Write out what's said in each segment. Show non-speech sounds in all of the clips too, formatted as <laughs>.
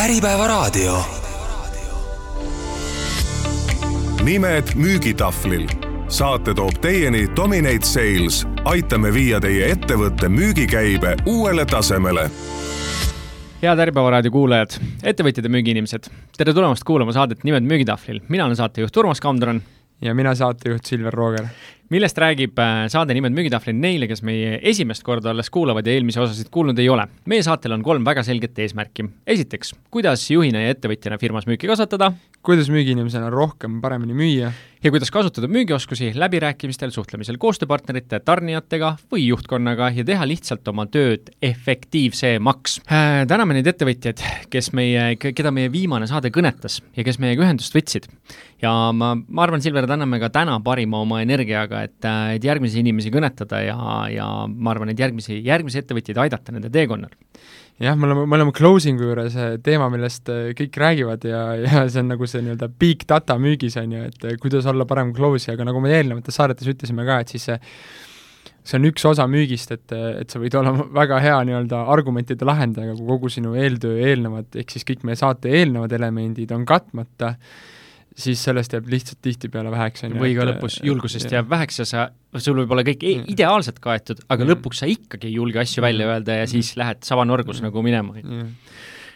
Äripäevaraadio. nimed müügitahvlil. saate toob teieni Dominate Sales. aitame viia teie ettevõtte müügikäibe uuele tasemele head Äripäeva raadio kuulajad, ettevõtjad ja müügiinimesed, tere tulemast kuulama saadet Nimed müügitahvlil. mina olen saatejuht Urmas Kamdron. ja mina saatejuht Silver Rooger millest räägib äh, saade Nimed müügitahvlil neile, kes meie esimest korda alles kuulavad ja eelmisi osasid kuulnud ei ole. meie saatel on kolm väga selget eesmärki. esiteks, kuidas juhina ja ettevõtjana firmas müüki kasvatada. kuidas müügiinimesena rohkem, paremini müüa. ja kuidas kasutada müügioskusi läbirääkimistel, suhtlemisel koostööpartnerite, tarnijatega või juhtkonnaga ja teha lihtsalt oma tööd efektiivsemaks äh,. täname neid ettevõtjaid, kes meie, keda meie viimane saade kõnetas ja kes meiega ühendust võtsid. ja ma, ma arvan, Silver, et anname ka täna parima oma energiaga et, et järgmisi inimesi kõnetada ja, ja ma arvan, et järgmisi, järgmisi ettevõtjaid aidata nende teekonnal. Jah, me oleme, me oleme closing'u juures teema, millest äh, kõik räägivad ja, ja see on nagu see nii-öelda big data müügis, on ju, et äh, kuidas olla parem close'i, aga nagu me eelnevates saadetes ütlesime ka, et siis see see on üks osa müügist, et, et sa võid olla väga hea nii-öelda argumentide lahendaja, kui kogu sinu eeltöö eelnevad, ehk siis kõik meie saate eelnevad elemendid on katmata, siis sellest jääb lihtsalt tihtipeale väheks, või ka lõpus julgusest jääb väheks ja sa, sul võib olla kõik mm. ideaalselt kaetud, aga mm. lõpuks sa ikkagi ei julge asju välja mm. öelda ja siis lähed savanurgus nagu minema.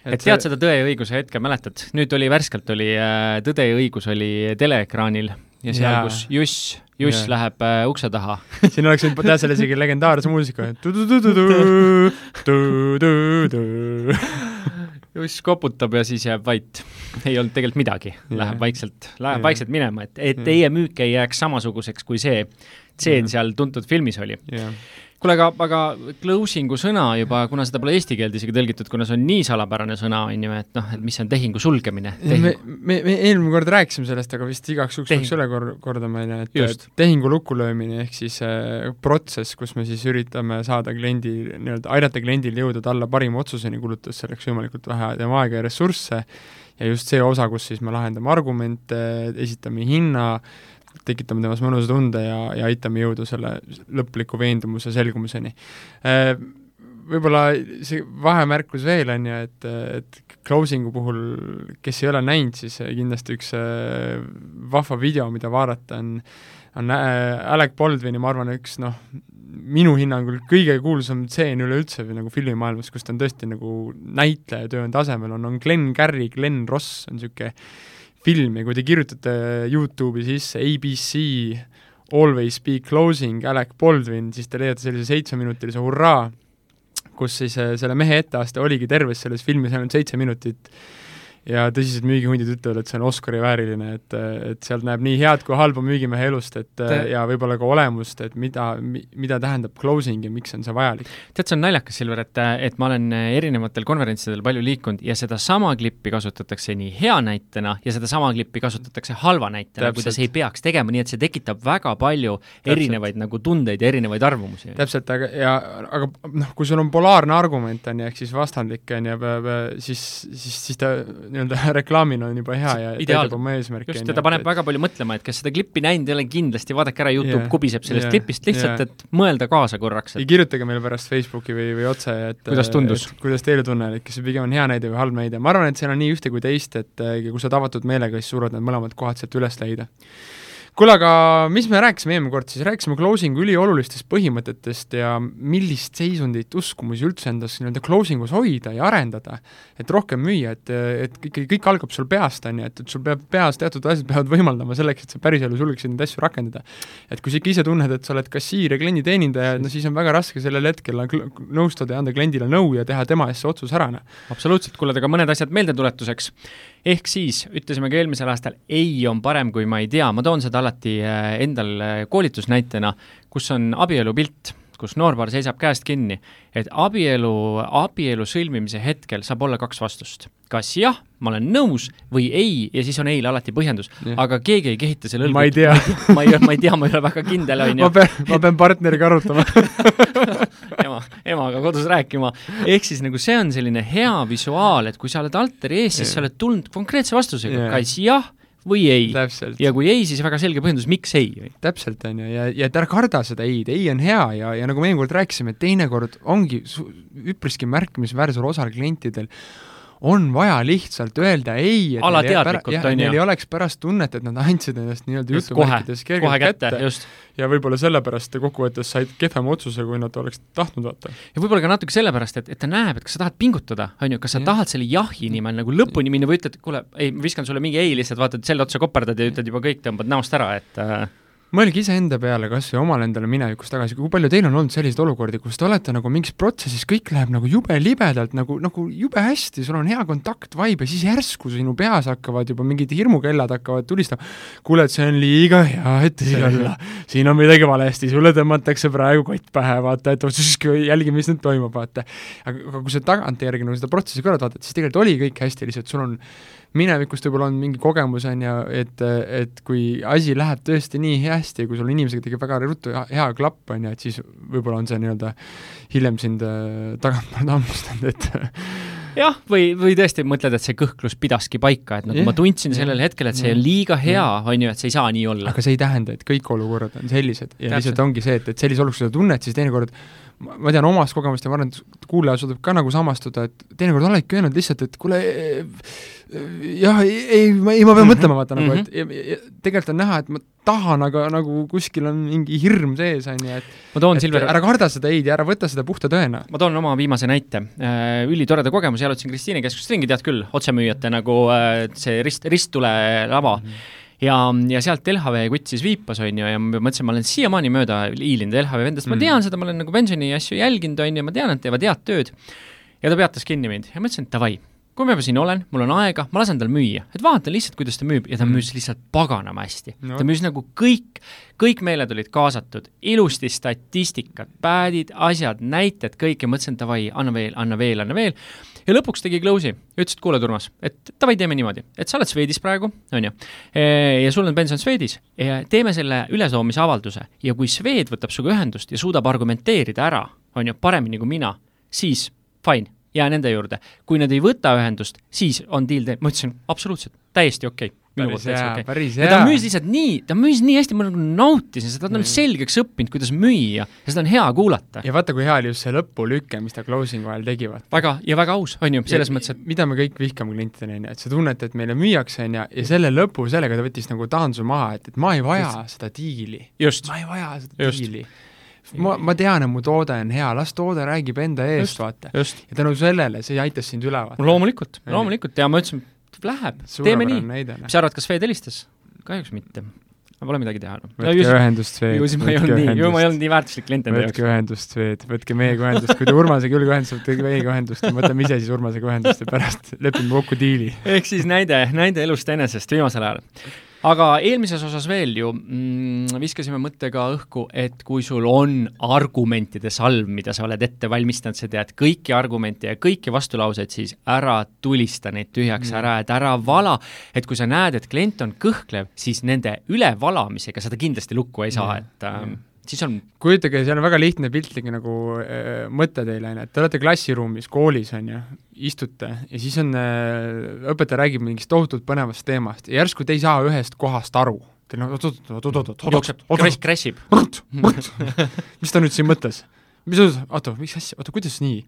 et tead seda Tõe ja õiguse hetke, mäletad? nüüd oli värskelt oli äh, Tõde ja õigus oli teleekraanil ja seal, kus Juss, Juss ja. läheb äh, ukse taha <laughs> siin oleks võinud teha selle isegi legendaarse muusika just koputab ja siis jääb vait. Ei olnud tegelikult midagi, läheb vaikselt, läheb yeah. vaikselt minema, et, et teie müük ei jääks samasuguseks, kui see tseen seal tuntud filmis oli. Kuule, aga, aga closing'u sõna juba, kuna seda pole eesti keelde isegi tõlgitud, kuna see on nii salapärane sõna, on ju, et noh, et mis on tehingu sulgemine. Tehingu. me, me, me eelmine kord rääkisime sellest, aga vist igaks juhuks peaks üle kor-, kordama, on ju, et tehingu lukulöömine ehk siis äh, protsess, kus me siis üritame saada kliendi, nii-öelda aidata kliendil jõuda talle parima otsuseni, kulutades selleks võimalikult vähe tema aega ja ressursse, ja just see osa, kus siis me lahendame argumente, esitame hinna tekitame temas mõnusa tunde ja, ja aitame jõuda selle lõpliku veendumuse selgumiseni. Äh, võib-olla see vahemärkus veel on ju, et, et closing'u puhul, kes ei ole näinud, siis kindlasti üks äh, vahva video, mida vaadata, on on äh, Alec Baldwini, ma arvan, üks noh, minu hinnangul kõige kuulsam tseen üleüldse või nagu filmimaailmas, kus ta on tõesti nagu näitlejatöö on tasemel, on, on Glen Carrey, Glen Ross on niisugune filmi, kui te kirjutate Youtube'i sisse ABC Always be closing Alec Baldwin, siis te leiate sellise seitsmeminutilise hurraa, kus siis äh, selle mehe etteaste oligi terves selles filmis ainult seitse minutit ja tõsised müügihundid ütlevad, et see on Oscari vääriline, et, et sealt näeb nii head kui halba müügimehe elust, et Te... ja võib-olla ka olemust, et mida, mida tähendab closing ja miks on see vajalik. tead, see on naljakas, Silver, et, et ma olen erinevatel konverentsidel palju liikunud ja sedasama klippi kasutatakse nii hea näitena ja sedasama klippi kasutatakse halva näitena, kuidas ei peaks tegema, nii et see tekitab väga palju Täpselt. erinevaid nagu tundeid ja erinevaid arvamusi. täpselt, aga, ja aga noh, kui sul on polaarne argument, on ju, ehk siis vastandlik, on ju, siis, siis, siis ta nii-öelda <laughs> reklaamina on juba hea ja täidab oma eesmärki. just, ja ta paneb et... väga palju mõtlema, et kes seda klippi näinud ei ole, kindlasti vaadake ära, Youtube yeah, kubiseb sellest yeah, klipist lihtsalt yeah., et mõelda kaasa korraks et.... ja kirjutage meile pärast Facebooki või, või otse, et kuidas tundus? kuidas teile tunne oli, et kas see pigem on hea näide või halb näide, ma arvan, et seal on nii ühte kui teist, et kui sa oled avatud meelega, siis suudad need mõlemad kohad sealt üles leida kuule, aga mis me rääkisime eelmine kord siis, rääkisime closing'u üliolulistest põhimõtetest ja millist seisundit, uskumusi üldse endas nii-öelda closing us hoida ja arendada, et rohkem müüa, et, et ikkagi kõik algab sul peast, on ju, et, et sul peab peas teatud asjad peavad võimaldama selleks, et sa päriselus julgeksid neid asju rakendada. et kui sa ikka ise tunned, et sa oled kassiir ja klienditeenindaja, no siis on väga raske sellel hetkel nõustada ja anda kliendile nõu ja teha tema eest see otsus ära, noh. absoluutselt, kuule, aga mõned asjad meeldetuletuseks ehk siis ütlesime ka eelmisel aastal, ei on parem, kui ma ei tea, ma toon seda alati äh, endal äh, koolitusnäitena, kus on abielupilt, kus noorpaar seisab käest kinni, et abielu, abielu sõlmimise hetkel saab olla kaks vastust. kas jah, ma olen nõus, või ei, ja siis on eile alati põhjendus, aga keegi ei kehita selle õlgu. ma ei tea <laughs> ma ei, ma ei tea, ma ei ole väga kindel, on ju. ma pean, ma pean partneriga arutama <laughs> ema, emaga kodus rääkima. ehk siis nagu see on selline hea visuaal, et kui sa oled altari ees, siis sa oled tulnud konkreetse vastusega, kas jah või ei. ja kui ei, siis väga selge põhjendus, miks ei. täpselt, on ju, ja, ja et ära karda seda ei-d, ei on hea ja, ja nagu me eelmine kord rääkisime, et teinekord ongi üpriski märkimisväärsel osal klientidel on vaja lihtsalt öelda ei, et alateadlikult, on ju. Neil ei oleks pärast tunnet, et nad andsid ennast nii-öelda jutumärkides kergelt kätte, kätte. ja võib-olla sellepärast kokkuvõttes said kehvema otsuse, kui nad oleks tahtnud vaata. ja võib-olla ka natuke sellepärast, et, et ta näeb, et kas sa tahad pingutada, on ju, kas sa ja. tahad selle jahi nimel nagu lõpuni minna või ütled, kuule, ei, ma viskan sulle mingi ei lihtsalt, vaatad selle otsa koperdad ja ütled juba kõik, tõmbad näost ära, et äh, mõelge iseenda peale kas või omal endale minevikus tagasi, kui palju teil on olnud selliseid olukordi, kus te olete nagu mingis protsessis, kõik läheb nagu jube libedalt, nagu, nagu jube hästi, sul on hea kontakt, vibe ja siis järsku sinu peas hakkavad juba mingid hirmukellad hakkavad tulistama. kuule, et see on liiga hea, et tõsi <laughs> olla, siin on midagi valesti, sulle tõmmatakse praegu kott pähe, vaata, et <laughs> jälgi, mis nüüd toimub, vaata. aga, aga kui sa tagantjärgi nagu seda protsessi kõrvalt vaatad, siis tegelikult oli kõik hästi, lihtsalt sul on minevikust võib-olla on mingi kogemus, on ju, et, et kui asi läheb tõesti nii hästi, kui sul inimesega tekib väga ruttu hea klapp, on ju, et siis võib-olla on see nii-öelda hiljem sind äh, tagantpoolt hammustanud, et <laughs> jah, või, või tõesti mõtled, et see kõhklus pidaski paika, et nagu yeah, ma tundsin sellel hetkel, et see on liiga hea, on ju, et see ei saa nii olla. aga see ei tähenda, et kõik olukorrad on sellised ja Täpselt. lihtsalt ongi see, et, et sellises olukorras, kui sa tunned, siis teinekord ma tean omast kogemust ja ma arvan, et kuulaja suudab ka nagu samastuda, et teinekord oledki öelnud lihtsalt, et kuule, jah, ei, ei, ma, ei, ma pean mm -hmm. mõtlema, vaata nagu, et mhm. ja, ja, tegelikult on näha, et ma tahan, aga nagu kuskil on mingi hirm sees, on ju, et ma toon, Silver ära karda seda ei-d ja ära võta seda puhta tõena. ma toon oma viimase näite äh,, ülitoreda kogemuse, jalutasin Kristiine keskust ringi, tead küll, otsemüüjate nagu äh, see rist, risttulelava mm, -hmm ja, ja sealt LHV kutt siis viipas, on ju, ja ma mõtlesin, ma olen siiamaani mööda hiilinud LHV vendast mm., ma tean seda, ma olen nagu pensioni asju jälginud, on ju, ma tean, et teevad head tööd. ja ta peatas kinni mind ja ma ütlesin, et davai, kui ma juba siin olen, mul on aega, ma lasen tal müüa, et vaatan lihtsalt, kuidas ta müüb. Ja ta mm. müüs lihtsalt paganama hästi. No.. ta müüs nagu kõik, kõik meeled olid kaasatud, ilusti statistikat, pad'id, asjad, näited, kõik. Ja mõtlesin, davai, anna veel, anna veel, anna veel. Ja lõpuks tegi close'i, ütles, et kuule, Urmas, et davai, teeme niimoodi, et sa oled Swedis praegu, on ju, e, ja sul on pension Swedis, teeme selle ületoomise avalduse. Ja kui Swed võtab sinuga ühendust ja suudab argumenteerida ära, on ju, paremini kui mina, siis fine, jää nende juurde. kui nad ei võta ühendust, siis on deal tee-, ma ütlesin absoluutselt, täiesti okei okay minu poolt täitsa okei okay.. ja ta müüs lihtsalt nii, ta müüs nii hästi, ma nagu nautisin seda, ta on selgeks õppinud, kuidas müüa ja seda on hea kuulata. ja vaata, kui hea oli just see lõpulüke, mis ta closing'u ajal tegi, vaata. väga, ja väga aus, on ju, selles ja, mõttes, et mida me kõik vihkame klientidena, on ju, et sa tunned, et meile müüakse, on ju, ja selle lõpu, sellega ta võttis nagu taanduse maha, et, et ma ei vaja just. seda diili. ma ei vaja seda just. diili ma, ma tean, et mu toode on hea, las toode räägib enda eest, vaata. ja tänu sellele see aitas sind üle vaata. loomulikult, loomulikult ja ma ütlesin, läheb, teeme nii. mis sa arvad, kas Fed helistas? kahjuks mitte. Pole midagi teha no.. võtke no, ühendust, Fed. ju siis ma ei olnud nii, ju ma ei olnud nii väärtuslik klient enda jaoks. võtke ühendust, Fed, võtke meiega ühendust, kui te Urmasega julge ühendust, võtke meiega ühendust ja võtame ise siis Urmasega ühendust ja pärast lepime kokku diili. ehk siis näide, näide elust enesest viimasel ajal aga eelmises osas veel ju mm, viskasime mõttega õhku, et kui sul on argumentide salv, mida sa oled ette valmistanud, sa tead kõiki argumente ja kõiki vastulauseid, siis ära tulista neid tühjaks mm. ära, et ära vala, et kui sa näed, et klient on kõhklev, siis nende ülevalamisega seda kindlasti lukku ei saa mm., et ähm, siis on kujutage, seal on väga lihtne piltlik nagu äh, mõte teile, on ju, et te olete klassiruumis, koolis, on ju, istute ja siis on äh,, õpetaja räägib mingist tohutult põnevast teemast ja järsku te ei saa ühest kohast aru. Teil on oot-oot-oot-oot-oot-oot-oot jookseb, crash, crashib. <laughs> mis ta nüüd siin mõtles? mis, oota, mis asja, oota, kuidas nii?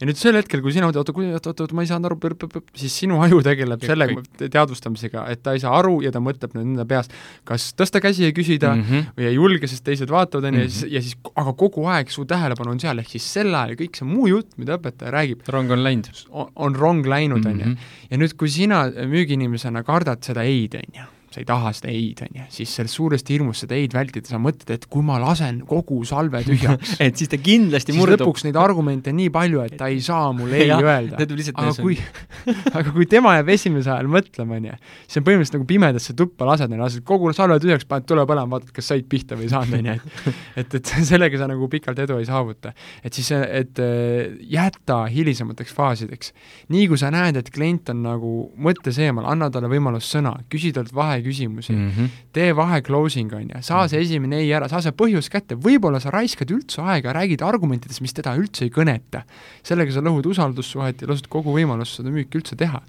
Ja nüüd sel hetkel, kui sina mõtled, oota, oota, oota, oota, ma ei saanud aru, siis sinu aju tegeleb selle teadvustamisega, et ta ei saa aru ja ta mõtleb nüüd enda peas, kas tõsta käsi ja küsida mm -hmm. või ei julge, sest teised vaatavad, on ju, ja siis, ja siis aga kogu aeg su tähelepanu on seal, ehk siis sel ajal kõik see muu jutt, mida õpetaja räägib, rong on läinud. on rong läinud, on ju. Mhm. ja nüüd, kui sina müügiinimesena kardad seda ei-d, on ju sa ei taha seda ei-d, on ju, siis sellest suurest hirmust seda ei-d vältida, sa mõtled, et kui ma lasen kogu salve tühjaks <laughs> et siis ta kindlasti murdub. lõpuks neid argumente on nii palju, et ta ei saa mulle ei <laughs> öelda. aga kui <laughs> aga kui tema jääb esimese ajal mõtlema, on ju, siis on põhimõtteliselt nagu pimedasse tuppa lased, lased kogu salve tühjaks, paned tule põlema, vaatad, kas said pihta või ei saanud, on ju, et et, et sellega sa nagu pikalt edu ei saavuta. et siis, et äh, jäta hilisemateks faasideks. nii kui sa näed, et klient on nagu mõttes eemal, anna talle võimalus sõna, küsi talt vahe küsimusi. Mm, -hmm. tee vahe closing, on ju, saa see esimene ei ära, saa see põhjus kätte, võib-olla sa raiskad üldse aega, räägid argumentidest, mis teda üldse ei kõneta. sellega sa lõhud usaldussuhet ja lasud kogu võimalust seda müüki üldse teha.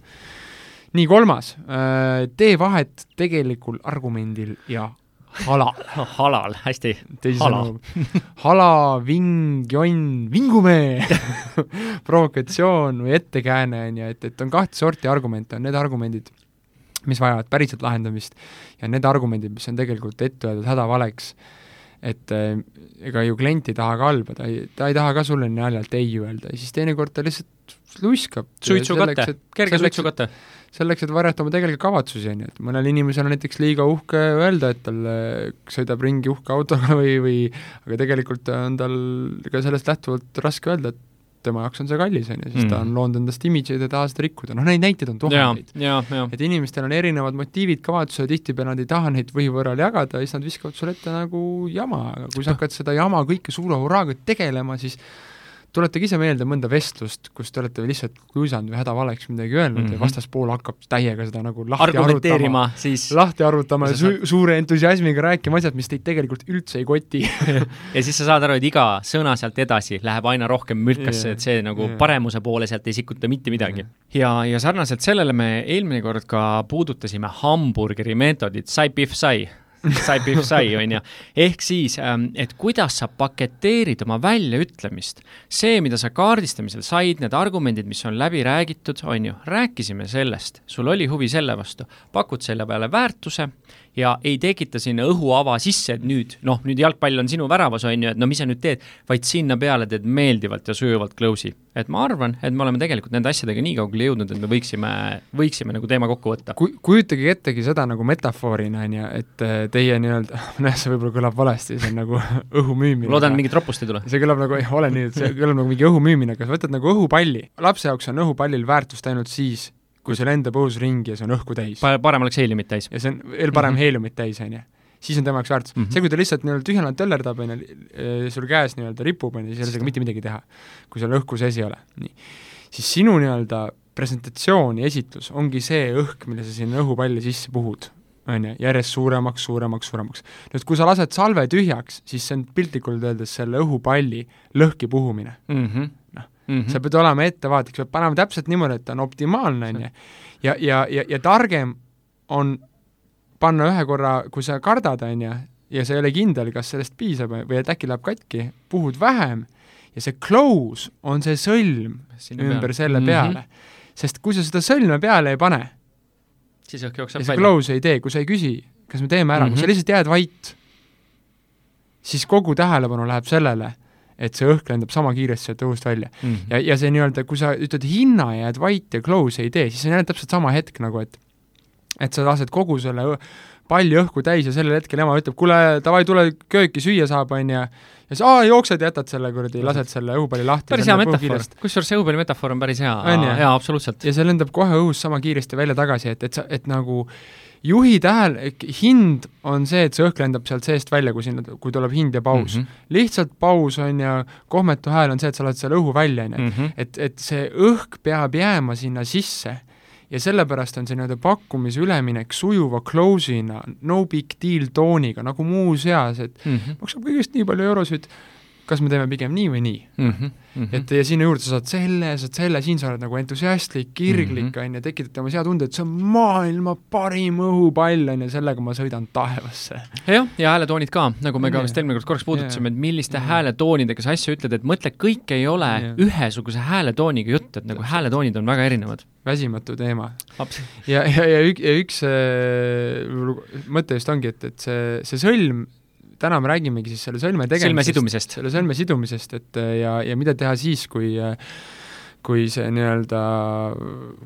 nii, kolmas, äh, tee vahet tegelikul argumendil ja halal. <laughs> halal, hästi. teisisõnu, hala, ving, jonn, vingume. <laughs> Provokatsioon või ettekääne, on ju, et, et on kahte sorti argumente, on need argumendid, mis vajavad päriselt lahendamist ja need argumendid, mis on tegelikult ette öeldud hädavaleks, et äh, ega ju klient ei taha ka halba, ta ei, ta ei taha ka sulle naljalt ei öelda ja siis teinekord ta lihtsalt luiskab. suitsukate, kerge suitsukate selleks, et varjata oma tegelikke kavatsusi, on ju, et mõnel inimesel on näiteks liiga uhke öelda, et tal sõidab ringi uhke autoga <laughs> või, või aga tegelikult on tal ka sellest lähtuvalt raske öelda, et tema jaoks on see kallis, on ju, sest mm. ta on loonud endast imidži ja taha seda rikkuda, noh neid näiteid on tuhandeid. et inimestel on erinevad motiivid, kavatsused, tihtipeale nad ei taha neid võivõrral jagada ja siis nad viskavad sulle ette nagu jama, aga kui sa hakkad seda jama kõike suure hurraaga tegelema, siis tuletage ise meelde mõnda vestlust, kus te olete lihtsalt kuisanud või hädavaleks midagi öelnud mm -hmm. ja vastaspool hakkab täiega seda nagu lahti arutama, siis lahti arutama ja su suure entusiasmiga rääkima asjad, mis teid tegelikult üldse ei koti. Ja siis sa saad aru, et iga sõna sealt edasi läheb aina rohkem mülkasse yeah,, et see nagu yeah. paremuse poole sealt ei sikuta mitte midagi. Yeah.. ja, ja sarnaselt sellele me eelmine kord ka puudutasime hamburgeri meetodit, sai pihv sai sai pihv sai, <laughs> on ju. ehk siis, ähm, et kuidas sa paketeerid oma väljaütlemist. see, mida sa kaardistamisel said, need argumendid, mis on läbi räägitud, on ju, rääkisime sellest, sul oli huvi selle vastu, pakud selle peale väärtuse ja ei tekita sinna õhuava sisse, et nüüd noh, nüüd jalgpall on sinu väravas, on ju, et no mis sa nüüd teed, vaid sinna peale teed meeldivalt ja sujuvalt close'i. et ma arvan, et me oleme tegelikult nende asjadega nii kaugele jõudnud, et me võiksime, võiksime nagu teema kokku võtta. Ku-, kujutage ettegi seda nagu metafoorina, on ju, et äh, teie nii-öelda, <laughs> nojah, see võib-olla kõlab valesti, see on nagu <laughs> õhu müümine. loodan, mingit ropust ei tule. see kõlab nagu, ole et see kõlab nagu mingi õhu müümine, aga sa võtad nagu õhupalli, lapse jaoks on õhupallil väärtust ainult siis, kui see lendab õhus ringi ja see on õhku täis pa. parem oleks heeliumit täis. ja see on veel parem mm -hmm. heeliumit täis, on ju. siis on tema jaoks väärtus mm. -hmm. see, kui ta lihtsalt nii-öelda tühjana töllerdab, on ju, eh, sul käes nii-öelda ripub, on ju, siis ei ole sellega mitte midagi teha. kui seal õhku sees ei ole, nii. siis sinu nii-öelda presentatsioon ja esitlus ongi see õhk, mille sa sinna õhupalli sisse puhud, on ju, järjest suuremaks, suuremaks, suuremaks. nüüd, kui sa lased salve tühjaks, siis see on piltlikult öeldes selle õhupalli lõhki puhumine mm. -hmm mm. -hmm. sa pead olema ettevaatlik, sa pead panema täpselt niimoodi, et ta on optimaalne, on ju. ja, ja, ja, ja targem on panna ühe korra, kui sa kardad, on ju, ja sa ei ole kindel, kas sellest piisab või et äkki läheb katki, puhud vähem ja see close on see sõlm Sinna ümber peale. selle mm -hmm. peale. sest kui sa seda sõlme peale ei pane, siis õhk jookseb välja. close ei tee, kui sa ei küsi, kas me teeme ära mm, -hmm. kui sa mhm. lihtsalt jääd vait, siis kogu tähelepanu läheb sellele et see õhk lendab sama kiiresti sealt õhust välja mm. -hmm. ja, ja see nii-öelda, kui sa ütled hinna ja jääd vait ja close ei tee, siis see on jälle täpselt sama hetk nagu, et et sa lased kogu selle palli õhku täis ja sellel hetkel ema ütleb, kuule, davai, tule kööki, süüa saab, on ju, ja siis aa, jooksed jätad selle kuradi, lased selle õhupalli lahti. päris hea metafoor, kusjuures see õhupalli metafoor on päris hea, jaa, absoluutselt. ja see lendab kohe õhus sama kiiresti välja tagasi, et, et sa, et nagu juhi tähel-, hind on see, et see õhk lendab sealt seest välja, kui sinna, kui tuleb hind ja paus mm. -hmm. lihtsalt paus on ju, kohmetu hääl on see, et sa lased selle õhu välja, on ju, mhm. et, et see õhk peab jääma sinna sisse ja sellepärast on see nii-öelda pakkumise üleminek sujuva close'ina, no big deal tooniga, nagu muuseas, et mm -hmm. maksab kõigest nii palju eurosid, kas me teeme pigem nii või nii mm. -hmm, mm -hmm. et ja sinna juurde sa saad selle, saad selle, siin sa oled nagu entusiastlik, kirglik, mhm. on ju, tekitad temas hea tunde, et see on maailma parim õhupall, on ju, sellega ma sõidan taevasse. jah, ja hääletoonid ka, nagu me ka vist eelmine kord korraks puudutasime, et milliste yeah. hääletoonidega sa asja ütled, et mõtle, kõik ei ole yeah. ühesuguse hääletooniga jutt, et nagu hääletoonid on väga erinevad. väsimatu teema. ja, ja, ja, ük, ja üks äh, mõte just ongi, et, et see, see sõlm täna me räägimegi siis selle sõlme tegemisest, sõlme sidumisest. selle sõlme sidumisest, et ja, ja mida teha siis, kui kui see nii-öelda,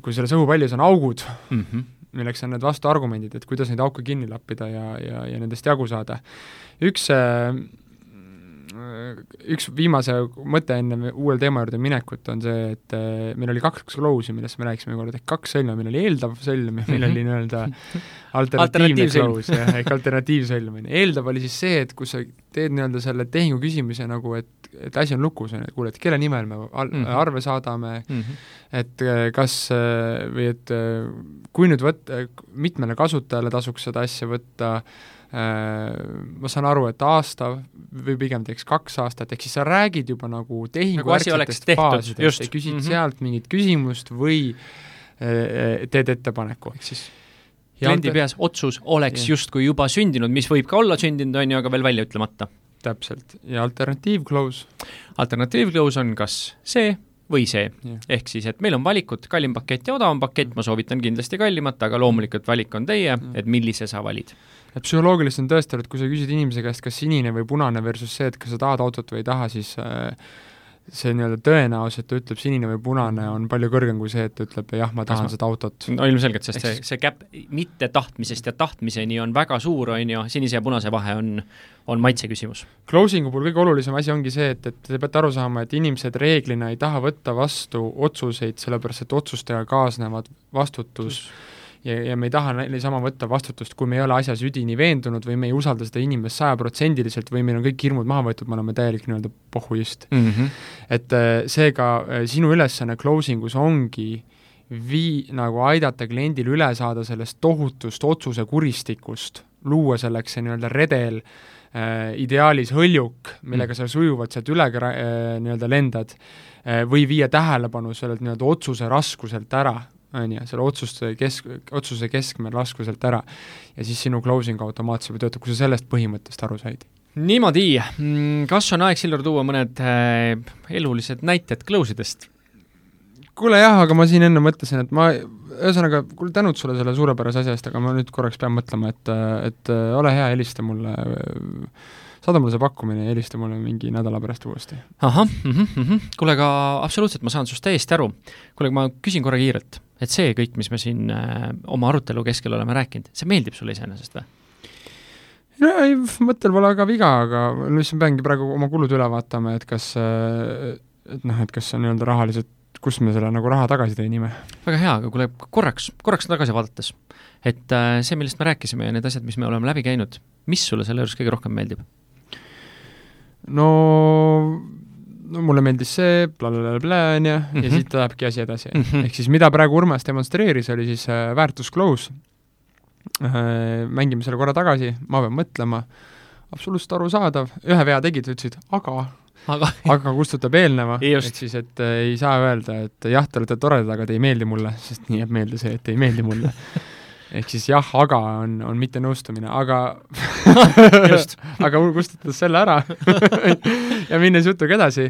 kui selles õhupallis on augud mm, -hmm. milleks on need vastuargumendid, et kuidas neid auke kinni lappida ja, ja, ja nendest jagu saada. üks üks viimase mõte enne uuele teema juurde minekut on see, et äh, meil oli kaks close'i, millest me rääkisime kord, ehk kaks sõlme, meil oli eeldav sõlm ja meil oli nii-öelda <laughs> alternatiivne close, jah, ehk alternatiivsõlm, on ju. eeldav oli siis see, et kui sa teed nii-öelda selle tehingu küsimise nagu, et, et asi on lukus, on ju, et kuule, et kelle nimel me al-, mm -hmm. arve saadame mm, -hmm. et äh, kas äh, või et kui nüüd võtta, mitmele kasutajale tasuks seda asja võtta, ma saan aru, et aasta või pigem teeks kaks aastat, ehk siis sa räägid juba nagu tehinguärksetest nagu faasidest ja küsid mm -hmm. sealt mingit küsimust või äh, teed ettepaneku. ehk siis kliendi peas otsus oleks justkui juba sündinud, mis võib ka olla sündinud, on ju, aga veel välja ütlemata. täpselt, ja alternatiivclose? alternatiivclose on kas see või see ehk siis, et meil on valikud, kallim pakett ja odavam pakett, ma soovitan kindlasti kallimat, aga loomulikult valik on teie, et millise sa valid et psühholoogiliselt on tõestatud, kui sa küsid inimese käest, kas sinine või punane versus see, et kas sa tahad autot või ei taha, siis äh, see nii-öelda tõenäosus, et ta ütleb sinine või punane, on palju kõrgem kui see, et ta ütleb jah, ma tahan Kasma. seda autot. no ilmselgelt, sest see, see käpp mitte tahtmisest ja tahtmiseni on väga suur, on ju, sinise ja punase vahe on, on maitse küsimus. Closing'u puhul kõige olulisem asi ongi see, et, et te peate aru saama, et inimesed reeglina ei taha võtta vastu otsuseid, sellepärast et otsustega kaasnevad vastutus mm ja, ja me ei taha niisama võtta vastutust, kui me ei ole asjas üdini veendunud või me ei usalda seda inimest sajaprotsendiliselt või meil on kõik hirmud maha võetud, me oleme täielik nii-öelda pohhuist mm. -hmm. et äh, seega äh, sinu ülesanne closing us ongi vii-, nagu aidata kliendil üle saada sellest tohutust otsuse kuristikust, luua selleks see nii-öelda redel äh,, ideaalis hõljuk, millega mm. sa sujuvalt sealt üle äh, nii-öelda lendad äh,, või viia tähelepanu sellelt nii-öelda otsuse raskuselt ära, on ju, selle otsuste kesk, otsuse keskmel lasku sealt ära. ja siis sinu closing automaatselt juba töötab, kui sa sellest põhimõttest aru said. niimoodi, mm, kas on aeg, Silver, tuua mõned äh, elulised näited close idest? kuule jah, aga ma siin enne mõtlesin, et ma, ühesõnaga, kuule tänud sulle selle suurepärase asja eest, aga ma nüüd korraks pean mõtlema, et, et ole hea, helista mulle saada mulle see pakkumine ja helista mulle mingi nädala pärast uuesti. ahah mm, -hmm, mm -hmm. kuule, aga absoluutselt, ma saan sinust täiesti aru. kuule, ma küsin korra kiirelt et see kõik, mis me siin äh, oma arutelu keskel oleme rääkinud, see meeldib sulle iseenesest või? no ei, mõttel pole väga viga, aga lihtsalt peangi praegu oma kulud üle vaatama, et kas äh, et noh, et kas on nii-öelda rahaliselt, kust me selle nagu raha tagasi teenime. väga hea, aga kuule, korraks, korraks tagasi vaadates, et äh, see, millest me rääkisime ja need asjad, mis me oleme läbi käinud, mis sulle selle juures kõige rohkem meeldib? No no mulle meeldis see, blablabla, on ju, ja -hmm. siit lähebki asi edasi mm. -hmm. ehk siis mida praegu Urmas demonstreeris, oli siis äh, väärtus close äh,, mängime selle korra tagasi, ma pean mõtlema, absoluutselt arusaadav, ühe vea tegid, ütlesid aga aga, <laughs> aga kustutab eelneva, ehk siis, et äh, ei saa öelda, et jah, te olete toredad, aga te ei meeldi mulle, sest nii jääb meelde see, et ei meeldi mulle <laughs> ehk siis jah, aga on, on mittenõustumine, aga <laughs> aga kustutades selle ära <laughs> ja minnes jutuga edasi,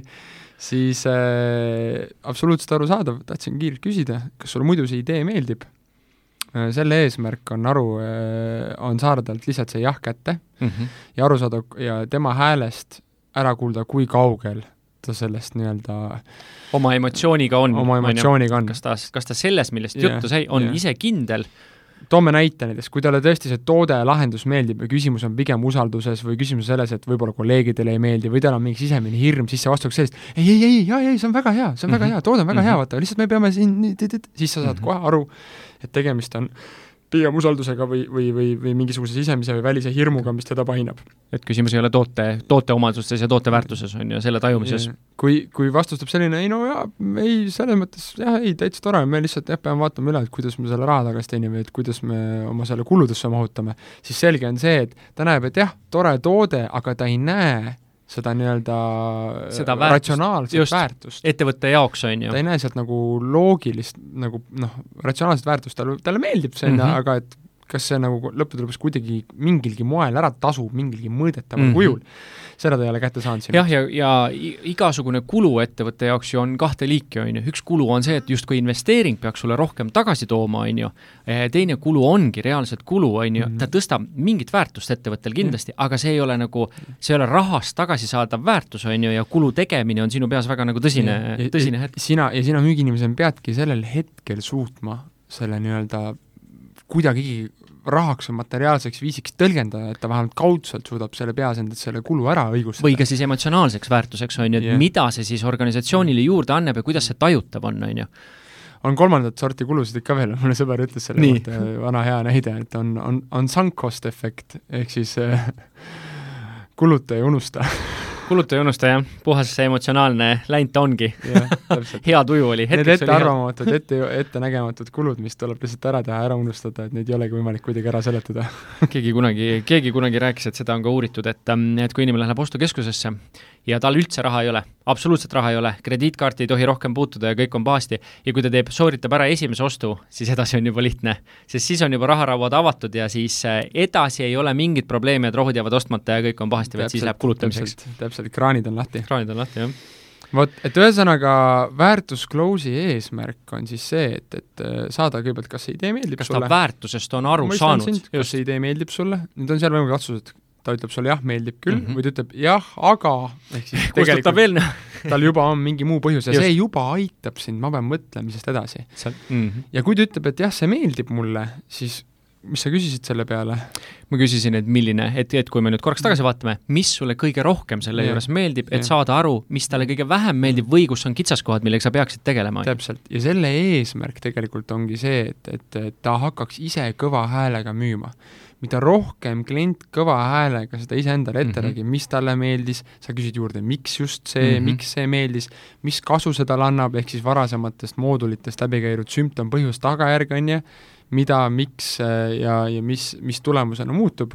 siis äh, absoluutselt arusaadav, tahtsin kiirelt küsida, kas sulle muidu see idee meeldib äh,? selle eesmärk on aru äh,, on saada talt lihtsalt see jah kätte mm -hmm. ja aru saada ja tema häälest ära kuulda, kui kaugel ta sellest nii-öelda oma emotsiooniga on. oma emotsiooniga on. kas ta, kas ta selles, millest yeah, juttu sai, on yeah. ise kindel toome näite näiteks, kui talle tõesti see toode ja lahendus meeldib ja küsimus on pigem usalduses või küsimus selles, et võib-olla kolleegidele ei meeldi või tal on mingi sisemine hirm, vastus sellist ei, ei, ei, jaa, ei, see on väga hea, see on mm -hmm. väga mhm. hea, toode on väga mm -hmm. hea, vaata, lihtsalt me peame siin, siis sa saad mm -hmm. kohe aru, et tegemist on pigem usaldusega või, või, või, või mingisuguse sisemise või välise hirmuga, mis teda painab. et küsimus ei ole toote, toote omadustes ja toote väärtuses, on ju, selle tajumises. kui, kui vastus tuleb selline, ei no jaa, ei, selles mõttes jah, ei, täitsa tore, me lihtsalt jah, peame vaatama üle, et kuidas me selle raha tagasi teenime, et kuidas me oma selle kuludesse mahutame, siis selge on see, et ta näeb, et jah, tore toode, aga ta ei näe seda nii-öelda seda väärtust, ratsionaalset just, väärtust. ettevõtte jaoks, on ju. ta ei näe sealt nagu loogilist nagu noh, ratsionaalset väärtust, talle, talle meeldib see, on ju, mhm. aga et kas see nagu lõppude lõpuks kuidagi mingilgi moel ära tasub mingilgi mõõdetaval mm -hmm. kujul, seda ta ei ole kätte saanud siin. jah, ja, ja, ja igasugune kulu ettevõtte jaoks ju on kahte liiki, on ju, üks kulu on see, et justkui investeering peaks sulle rohkem tagasi tooma, on ju, teine kulu ongi reaalselt kulu, on ju, ta mhm. tõstab mingit väärtust ettevõttel kindlasti, aga see ei ole nagu, see ei ole rahast tagasi saadav väärtus, on ju, ja kulu tegemine on sinu peas väga nagu tõsine, tõsine hetk. sina, ja sina müügiinimesena peadki sellel hetkel suutma selle nii-öelda kuidagigi rahaks või materiaalseks viisiks tõlgendada, et ta vähemalt kaudselt suudab selle peas endalt selle kulu ära õigustada. või ka siis emotsionaalseks väärtuseks, on ju, et yeah. mida see siis organisatsioonile juurde annab ja kuidas see tajutav on, on ju on kolmandat sorti kulusid ikka veel, <laughs> mulle sõber ütles selle kohta, vana hea näide, et on, on, on sunk cost efekt, ehk siis äh, <laughs> kuluta ja unusta <laughs> kuluta ja unusta, jah, puhas see emotsionaalne läind ta ongi <laughs> hea tuju oli. Need ettearvamatud, ette, ettenägematud kulud, mis tuleb lihtsalt ära teha, ära unustada, et neid ei olegi võimalik kuidagi ära seletada. Keegi kunagi, keegi kunagi rääkis, et seda on ka uuritud, et, et kui inimene läheb ostukeskusesse ja tal üldse raha ei ole, absoluutselt raha ei ole, krediitkaarti ei tohi rohkem puutuda ja kõik on pahasti, ja kui ta teeb, sooritab ära esimese ostu, siis edasi on juba lihtne. sest siis on juba raharauad avatud ja siis äh, edasi ei ole mingit probleemi, et rohud jäävad ostmata ja kõik on pahasti, vaid siis läheb kulutamiseks. täpselt, kraanid on lahti. kraanid on lahti, jah vot, et ühesõnaga väärtus close'i eesmärk on siis see, et, et äh, saada kõigepealt, kas see idee meeldib kas sulle. kas ta väärtusest on aru saanud? kas see idee meeldib sulle, nüüd on seal võimalik otsused, ta ütleb sulle jah, meeldib küll mm, -hmm. või ta ütleb jah, aga ehk siis <laughs> tegelikult veel <laughs> tal juba on mingi muu põhjus ja Just. see juba aitab sind, ma pean mõtlemisest edasi. Mm -hmm. ja kui ta ütleb, et jah, see meeldib mulle, siis mis sa küsisid selle peale? ma küsisin, et milline, et, et kui me nüüd korraks tagasi vaatame, mis sulle kõige rohkem selle ja, juures meeldib, et ja. saada aru, mis talle kõige vähem meeldib või kus on kitsaskohad, millega sa peaksid tegelema. täpselt, ja selle eesmärk tegelikult ongi see, et, et ta hakkaks ise kõva häälega müüma. Mida rohkem klient kõva häälega seda iseendale ette mm -hmm. räägib, mis talle meeldis, sa küsid juurde, miks just see mm, -hmm. miks see meeldis, mis kasu see talle annab, ehk siis varasematest moodulitest läbi käidud sümptom, põhjus, tagajärg, on ju, mida, miks äh, ja, ja mis, mis tulemusena muutub.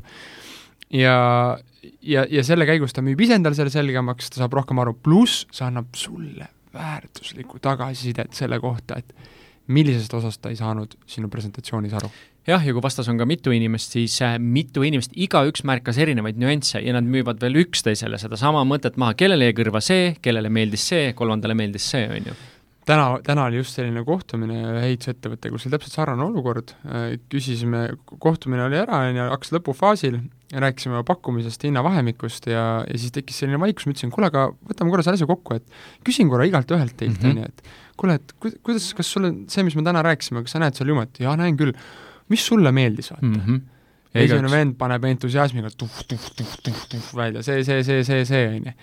ja, ja, ja selle käigus ta müüb iseendale selle selgemaks, ta saab rohkem aru, pluss see annab sulle väärtuslikku tagasisidet selle kohta, et millisest osast ta ei saanud sinu presentatsioonis aru jah, ja kui vastas on ka mitu inimest, siis äh, mitu inimest, igaüks märkas erinevaid nüansse ja nad müüvad veel üksteisele sedasama mõtet maha, kellele jäi kõrva see, kellele meeldis see, kolmandale meeldis see, on ju täna, täna oli just selline kohtumine ehitusettevõttega, kus oli täpselt sarnane olukord, küsisime, kohtumine oli ära, on ju, hakkas lõpufaasil, rääkisime pakkumisest, hinnavahemikust ja, ja siis tekkis selline vaikus, ma ütlesin, kuule, aga võtame korra selle asja kokku, et küsin korra igalt ühelt teilt, mhm. on ju, et kuule, et ku-, kuidas, kas sulle see, mis me täna rääkisime, kas sa näed seal jumet? jaa, näen küll. Mis sulle meeldis, vaata mm? -hmm. esimene vend paneb entusiasmiga tuh-tuh-tuh-tuh-tuh välja, see, see, see, see, see, on ju.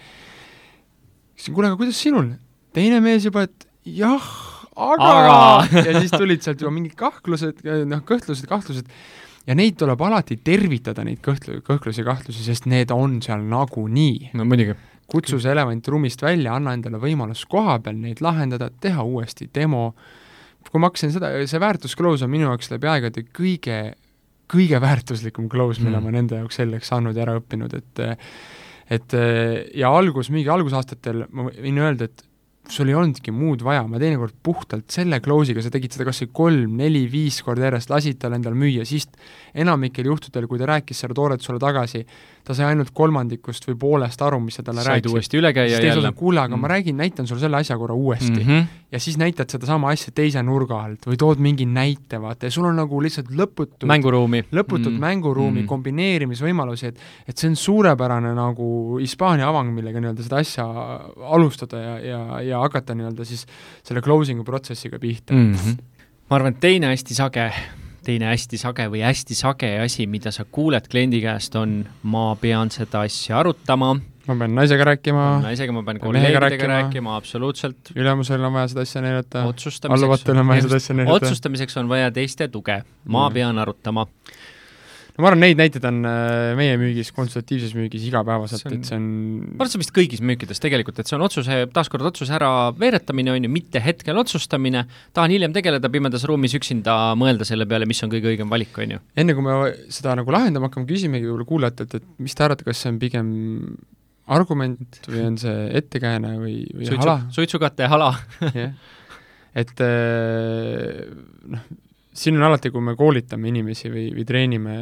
küsisin, kuule, aga kuidas sinul? teine mees juba, et jah, aga, aga. <laughs> ja siis tulid sealt juba mingid kahklused, noh, kõhtlused, kahtlused, ja neid tuleb alati tervitada, neid kõhtlu-, kõhklusi kahtlusi, sest need on seal nagunii. no muidugi. kutsu see elevant ruumist välja, anna endale võimalus koha peal neid lahendada, teha uuesti demo, kui ma hakkasin seda, see väärtus close on minu jaoks läbi aegade kõige, kõige väärtuslikum mille mm. ma nende jaoks selgeks saanud ja ära õppinud, et et ja algus, mingi algusaastatel ma võin öelda, et sul ei olnudki muud vaja, ma teinekord puhtalt selle close'iga, sa tegid seda kas või kolm, neli, viis korda järjest, lasid tal endal müüa, siis enamikel juhtudel, kui ta rääkis seda toodet sulle tagasi, ta sai ainult kolmandikust või poolest aru, mis sa talle rääkisid. said uuesti üle käia jälle. kuule, aga mm. ma räägin, näitan sulle selle asja korra uuesti mm. -hmm. ja siis näitad sedasama asja teise nurga alt või tood mingi näite, vaata, ja sul on nagu lihtsalt lõputut mänguruumi. lõputut mm. mänguruumi mm., kombineerimisvõimalusi, et et see on suurepärane nagu Hispaania avang, millega nii-öelda seda asja alustada ja, ja, ja hakata nii-öelda siis selle closing'u protsessiga pihta mm. -hmm. ma arvan, et teine hästi sage teine hästi sage või hästi sage asi, mida sa kuuled kliendi käest, on ma pean seda asja arutama. ma pean naisega rääkima. naisega, ma pean kolleegidega rääkima, rääkima, absoluutselt. ülemusel on vaja seda asja näidata. alluvatel on vaja seda asja näidata. otsustamiseks on vaja teiste tuge, ma mm. pean arutama no ma arvan, neid näiteid on äh, meie müügis, konsultatiivses müügis igapäevaselt, et see on ma arvan, see on vist kõigis müükides tegelikult, et see on otsuse, taaskord otsuse ära veeretamine, on ju, mitte hetkel otsustamine, tahan hiljem tegeleda pimedas ruumis üksinda, mõelda selle peale, mis on kõige õigem valik, on ju. enne kui me seda nagu lahendama hakkame, küsimegi võib-olla kuulajatelt, et mis te arvate, kas see on pigem argument või on see ettekääne või, või Suitsu, hala? suitsukate hala jah, et äh, noh, siin on alati, kui me koolitame inimesi või, või treenime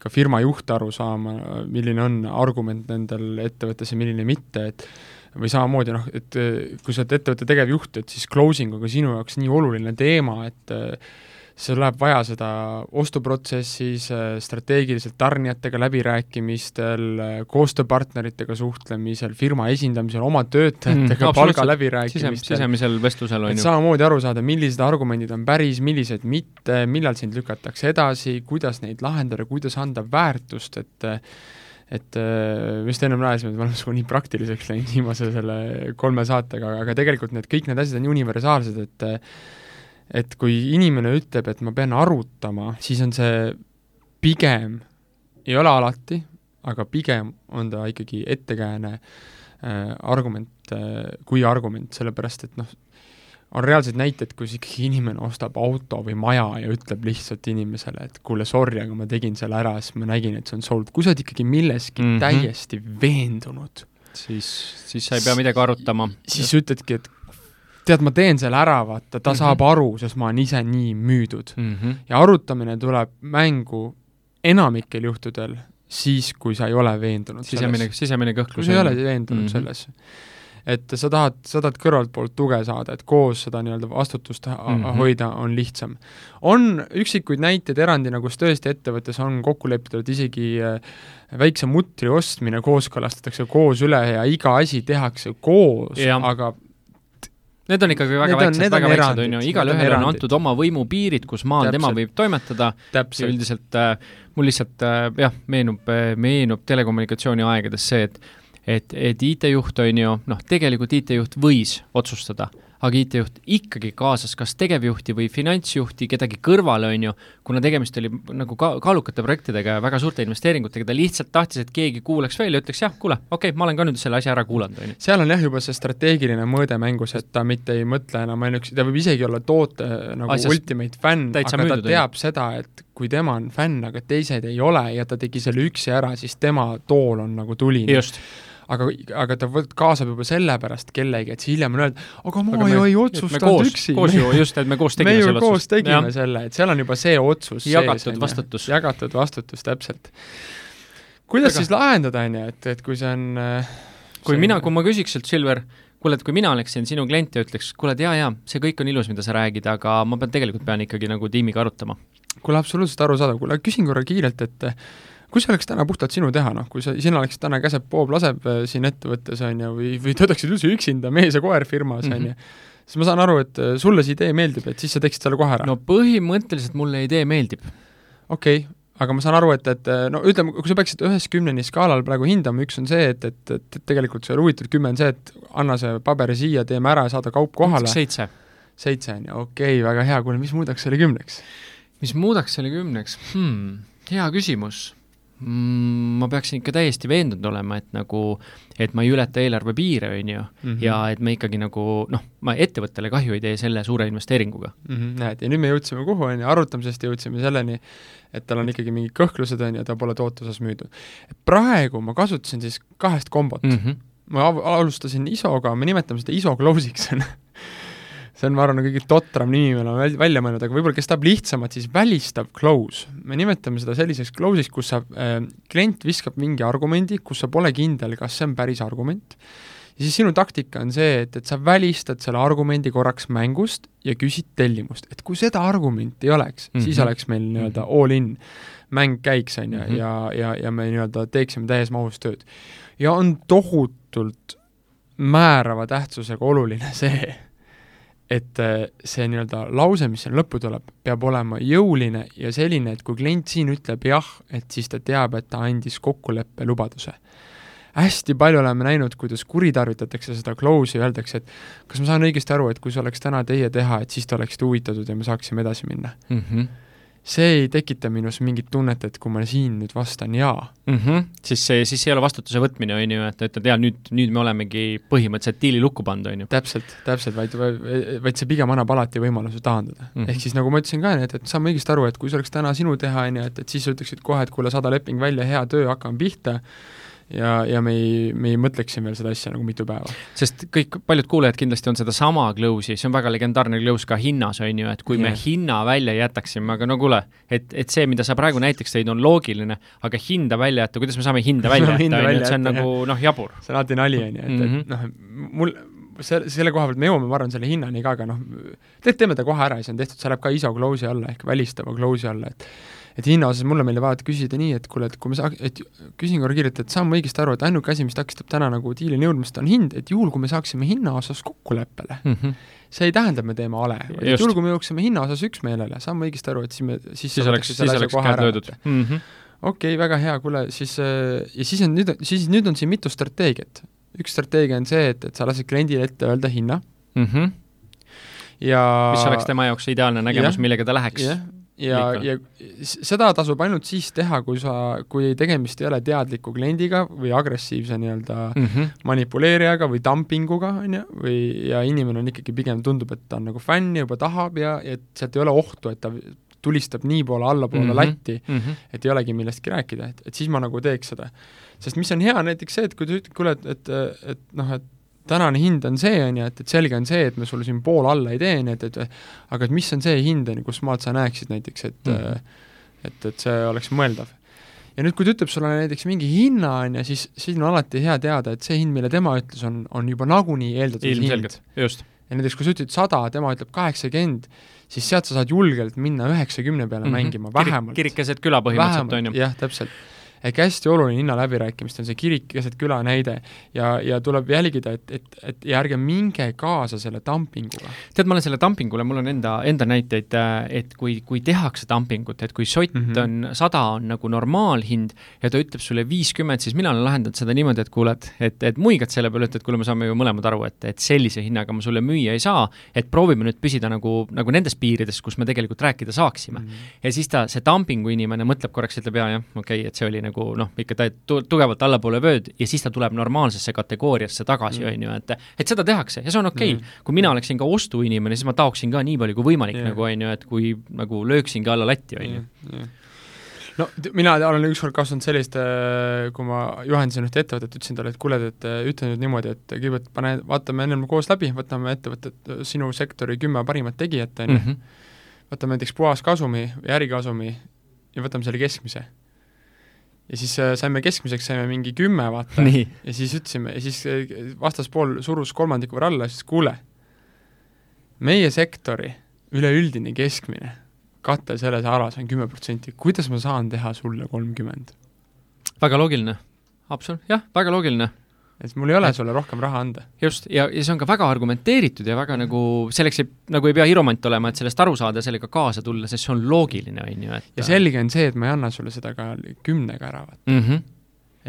ka firma juhte aru saama, milline on argument nendel ettevõttes ja milline mitte, et või samamoodi noh, et kui sa oled ettevõtte tegevjuht, et siis closing on ka sinu jaoks nii oluline teema, et sul läheb vaja seda ostuprotsessis, strateegiliselt tarnijatega läbirääkimistel, koostööpartneritega suhtlemisel, firma esindamisel, oma töötajatega mm, palgaläbirääkimistel. sisemisel vestlusel on ju. samamoodi aru saada, millised argumendid on päris, millised mitte, millal sind lükatakse edasi, kuidas neid lahendada, kuidas anda väärtust, et et me just ennem rääkisime, et me oleme nagu nii praktiliseks läinud viimase selle kolme saatega, aga tegelikult need, kõik need asjad on universaalsed, et et kui inimene ütleb, et ma pean arutama, siis on see pigem, ei ole alati, aga pigem on ta ikkagi ettekääne äh, argument äh, kui argument, sellepärast et noh, on reaalseid näiteid, kus ikkagi inimene ostab auto või maja ja ütleb lihtsalt inimesele, et kuule, sorry, aga ma tegin selle ära, sest ma nägin, et see on sold. kui sa oled ikkagi milleski mm -hmm. täiesti veendunud siis, siis sa ei pea midagi arutama. siis ütledki, et tead, ma teen selle ära, vaata, ta mm -hmm. saab aru, sest ma olen ise nii müüdud mm. -hmm. ja arutamine tuleb mängu enamikel juhtudel siis, kui sa ei ole veendunud sisemine, sisemine kõhklus. kui sa ei ole veendunud mm -hmm. selles. et sa tahad, sa tahad kõrvaltpoolt tuge saada, et koos seda nii-öelda vastutust mm -hmm. hoida on lihtsam. on üksikuid näiteid erandina, kus tõesti ettevõttes on kokku lepitud, isegi äh, väikse mutri ostmine kooskõlastatakse koos üle ja iga asi tehakse koos, aga Need on ikkagi väga need väiksed, väga väiksed, on ju, igalühel on antud oma võimupiirid, kus maal Täpselt. tema võib toimetada. Ja üldiselt äh, mul lihtsalt äh, jah, meenub äh,, meenub telekommunikatsiooni aegades see, et et, et IT-juht on ju, noh, tegelikult IT-juht võis otsustada aga IT-juht ikkagi kaasas kas tegevjuhti või finantsjuhti, kedagi kõrvale, on ju, kuna tegemist oli nagu ka kaalukate projektidega ja väga suurte investeeringutega, ta lihtsalt tahtis, et keegi kuulaks veel ja ütleks jah, kuule, okei okay,, ma olen ka nüüd selle asja ära kuulanud, on ju. seal on jah, juba see strateegiline mõõde mängus, et ta mitte ei mõtle enam ainuüksi, ta võib isegi olla toote nagu Asjast ultimate fänn, aga müüdud, ta teab on. seda, et kui tema on fänn, aga teised ei ole ja ta tegi selle üksi ära, siis tema tool on nagu tuline. just aga, aga ta võt-, kaasab juba sellepärast kellegi, et siis hiljem on öeldud, aga ma ju ei otsustanud üksi. koos ju, just, et me koos tegime me selle otsuse. koos tegime ja. selle, et seal on juba see otsus jagatud sees, vastutus. jagatud vastutus, täpselt. kuidas aga... siis lahendada, on ju, et, et kui see on äh, kui see... mina, kui ma küsiks sult, Silver, kuule, et kui mina oleksin sinu klient ja ütleks, kuule, et jaa, jaa, see kõik on ilus, mida sa räägid, aga ma pean, tegelikult pean ikkagi nagu tiimiga arutama. kuule, absoluutselt arusaadav, kuule küsin korra kiirelt, et kui see oleks täna puhtalt sinu teha, noh, kui sa, sina oleksid täna käseb Bob laseb äh, siin ettevõttes, on ju, või, või töötaksid üldse üksinda mees ja koer firmas, on ju, mhm. siis ma saan aru, et äh, sulle see idee meeldib, et siis sa teeksid selle kohe ära? no põhimõtteliselt mulle idee meeldib. okei okay,, aga ma saan aru, et, et äh, no ütleme, kui sa peaksid ühest kümneni skaalal praegu hindama, üks on see, et, et, et, tegelikult see huvitav kümme on see, et anna see paber siia, teeme ära, saada kaup kohale. seitse. seitse on ju, okei okay,, väga hea, kuule, mis muudaks selle kümneks? mis muudaks selle kümneks hmm,? hea küsimus ma peaksin ikka täiesti veendunud olema, et nagu, et ma ei ületa eelarve piire, on ju, mhm. ja et me ikkagi nagu noh, ma ettevõttele kahju ei tee selle suure investeeringuga mm. -hmm, näed, ja nüüd me jõudsime kuhu, on ju, arutamisest jõudsime selleni, et tal on ikkagi mingid kõhklused, on ju, ta pole toote osas müüdud. praegu ma kasutasin siis kahest kombot mm. -hmm. ma alustasin ISO-ga, me nimetame seda ISO close'iks <laughs> see on, ma arvan, kõige totram nimi, me oleme välja mõelnud, aga võib-olla kes tahab lihtsamat, siis välistav close. me nimetame seda selliseks close'iks, kus sa äh,, klient viskab mingi argumendi, kus sa pole kindel, kas see on päris argument, ja siis sinu taktika on see, et, et sa välistad selle argumendi korraks mängust ja küsid tellimust, et kui seda argumenti ei oleks mm, -hmm. siis mhm. oleks meil nii-öelda mhm. all in mäng käiks, on ju, mhm. ja, ja, ja me nii-öelda teeksime täies mahus tööd. ja on tohutult määrava tähtsusega oluline <laughs> see, et äh, see nii-öelda lause, mis sinna lõppu tuleb, peab olema jõuline ja selline, et kui klient siin ütleb jah, et siis ta teab, et ta andis kokkuleppe lubaduse. hästi palju oleme näinud, kuidas kuritarvitatakse seda close'i ja öeldakse, et kas ma saan õigesti aru, et kui see oleks täna teie teha, et siis te oleksite huvitatud ja me saaksime edasi minna mm? -hmm see ei tekita minus mingit tunnet, et kui ma siin nüüd vastan jaa mm. -hmm. siis see, siis ei ole vastutuse võtmine, on ju, et ta ütleb, jaa, nüüd, nüüd me olemegi põhimõtteliselt diili lukku pannud, on ju. täpselt, täpselt, vaid, vaid see pigem annab alati võimaluse taandada mm. -hmm. ehk siis nagu ma ütlesin ka, et, et saame õigesti aru, et kui see oleks täna sinu teha, on ju, et, et siis sa ütleksid kohe, et kuule, saada leping välja, hea töö, hakkame pihta, ja, ja me ei, me ei mõtleks siin veel seda asja nagu mitu päeva. sest kõik, paljud kuulajad kindlasti on sedasama close'i, see on väga legendaarne close ka hinnas, on ju, et kui yeah. me hinna välja jätaksime, aga no kuule, et, et see, mida sa praegu näiteks tõid, on loogiline, aga hinda välja jätta, kuidas me saame hinda <laughs> välja jätta, on ju, et see on nagu noh, jabur. see on alati nali, on ju, et, et mhm. noh, mul, selle, selle koha pealt me jõuame, ma arvan, selle hinnani ka, aga noh, teeme ta kohe ära ja see on tehtud, see läheb ka ISO close'i alla ehk välistava close'i alla, et et hinna osas mulle meeldib alati küsida nii, et kuule, et kui me saa-, et küsin korra kiirelt, et saan ma õigesti aru, et ainuke asi, mis takistab täna nagu diilini jõudmist, on hind, et juhul, kui me saaksime hinna osas kokkuleppele mm, -hmm. see ei tähenda, et me teeme ale, vaid juhul, kui me jõuaksime hinna osas üksmeelele, saan ma õigesti aru, et siis me, siis siis oleks, siis oleks käed löödud mm -hmm. okei okay,, väga hea, kuule, siis äh, ja siis on nüüd, siis nüüd on siin mitu strateegiat. üks strateegia on see, et, et sa lased kliendile ette öelda hinna mm. -hmm. ja mis oleks tema jaoks ideaalne nägemus, millega ta läheks yeah ja, ja seda tasub ainult siis teha, kui sa, kui tegemist ei ole teadliku kliendiga või agressiivse nii-öelda mm -hmm. manipuleerijaga või dumpinguga, on ju, või, ja inimene on ikkagi pigem, tundub, et ta on nagu fänn ja juba tahab ja, ja et sealt ei ole ohtu, et ta tulistab nii poole allapoole mm. -hmm. latti, mm. -hmm. et ei olegi millestki rääkida, et, et siis ma nagu teeks seda. sest mis on hea näiteks see, et kui ta ütleb, kuule, et, et, et noh, et tänane hind on see, on ju, et, et selge on see, et me sulle siin pool alla ei tee, nii et, et aga et mis on see hind, on ju, kus maalt sa näeksid näiteks, et mm et, et see oleks mõeldav. ja nüüd, kui ta ütleb sulle näiteks mingi hinna, on ju, siis, siis on alati hea teada, et see hind, mille tema ütles, on, on juba nagunii eeldatud hind. just. ja näiteks kui sa ütled sada, tema ütleb kaheksakümmend, siis sealt sa saad julgelt minna üheksakümne peale mm. -hmm. mängima, vähemalt. kirik keset küla põhimõtteliselt, on ju. jah, täpselt. Ehk hästi oluline hinnaläbirääkimistel on see kirik keset küla näide ja, ja tuleb jälgida, et, et, et ja ärge minge kaasa selle dumpinguga. tead, ma olen selle dumpingule, mul on enda, enda näiteid, et kui, kui tehakse dumpingut, et kui sott mm. -hmm. on, sada on nagu normaalhind ja ta ütleb sulle viiskümmend, siis mina olen lahendanud seda niimoodi, et kuule, et, et, et muigad selle peale, et kuule, me saame ju mõlemad aru, et, et sellise hinnaga ma sulle müüa ei saa, et proovime nüüd püsida nagu, nagu nendes piirides, kus me tegelikult rääkida saaksime mm. Mhm. ja siis ta, see dumpingu inimene mõtleb korraks, ütleb jaa, jah, okei okay,, et see oli nagu noh, ikka tu-, tugevalt allapoole vööd ja siis ta tuleb normaalsesse kategooriasse tagasi, on ju, et et seda tehakse ja see on okei okay. Mhm. kui mina oleksin ka ostuinimene, siis ma taoksin ka nii palju kui võimalik yeah. nagu on ju, et kui nagu lööksingi alla latti, on ju. no mina olen ükskord kasutanud sellist, äh, kui ma juhendasin ühte ettevõtet, ütlesin talle, et kuule, et ütle nüüd niimoodi, et kõigepealt pane, vaatame ennem koos läbi, võtame ettevõtet, sinu sektori kümme parimat tegijat, on ju, Mhm. võtame näiteks puhaskasumi või ärikasumi ja võtame selle keskmise. Ja siis äh, saime keskmiseks, saime mingi kümme, vaata, ja siis ütlesime, ja siis äh, vastaspool surus kolmandiku võrra alla, siis kuule, meie sektori üleüldine keskmine kate selles alas on kümme protsenti, kuidas ma saan teha sulle kolmkümmend? väga loogiline. absoluut, jah, väga loogiline. Et mul ei ole sulle rohkem raha anda. just, ja, ja see on ka väga argumenteeritud ja väga nagu, selleks ei, nagu ei pea hiromant olema, et sellest aru saada sellega kaasa tulla, sest see on loogiline, on ju, et ja selge on see, et ma ei anna sulle seda ka kümnega ära, vaata. mm. -hmm.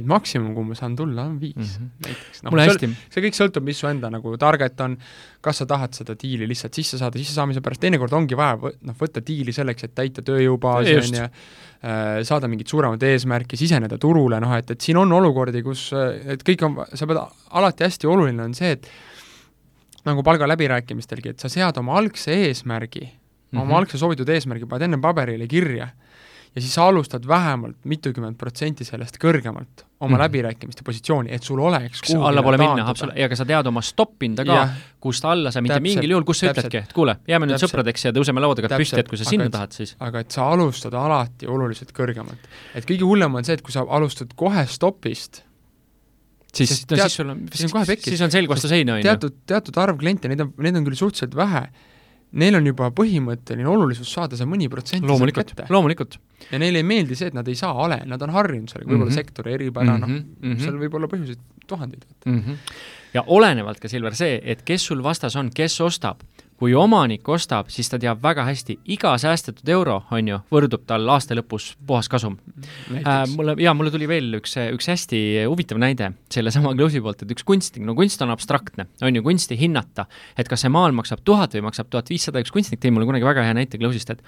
Et maksimum, kuhu ma saan tulla, on viis mm. -hmm. näiteks. mulle hästi, see kõik sõltub, mis su enda nagu target on, kas sa tahad seda diili lihtsalt sisse saada, sissesaamise pärast, teinekord ongi vaja võ-, noh, võtta diili selleks, et täita tööjõubaasi, on ju, saada mingit suuremat eesmärki, siseneda turule, noh et, et siin on olukordi, kus et kõik on, sa pead, alati hästi oluline on see, et nagu palgaläbirääkimistelgi, et sa sead oma algse eesmärgi mm, -hmm. oma Mhm. algse soovitud eesmärgi paned enne paberile kirja ja siis sa alustad vähemalt mitukümmend protsenti sellest kõrgemalt oma mm läbirääkimiste positsiooni, et sul oleks kas allapoole minna, absoluutselt, ja ka sa tead oma stoppinda ka, kust alla sa mitte Täpselt, mingil juhul, kus sa ütledki, et kuule, jääme nüüd Täpselt. sõpradeks ja tõuseme laua tagant püsti, et kui sa sinna et- tahad, siis aga et sa alustad alati oluliselt kõrgemalt. et kõige hullem on see, et kui sa alustad kohe stopist, siis, no tead- siis sul on, siis on kohe pekkis. siis on selg vastu seina, on ju. teatud, teatud arv kliente, neid on, neid on küll suhteliselt vähe, neil on juba põhimõtteline olulisus saada see mõni protsent loomulikult, loomulikult. ja neile ei meeldi see, et nad ei saa ale, nad on harjunud sellega, võib-olla Mhm. sektori eripära, noh, Mhm, mhm. seal võib olla põhjuseid tuhandeid. mm. -hmm. ja olenevalt ka, Silver, see, et kes sul vastas on, kes ostab, kui omanik ostab, siis ta teab väga hästi, iga säästetud euro, on ju, võrdub tal aasta lõpus puhas kasum äh,. mulle, jaa, mulle tuli veel üks, üks hästi huvitav näide sellesama Klausi poolt, et üks kunstnik, no kunst on abstraktne, on ju, kunsti hinnata, et kas see maal maksab tuhat või maksab tuhat viissada, üks kunstnik tõi mulle kunagi väga hea näite Klausist, et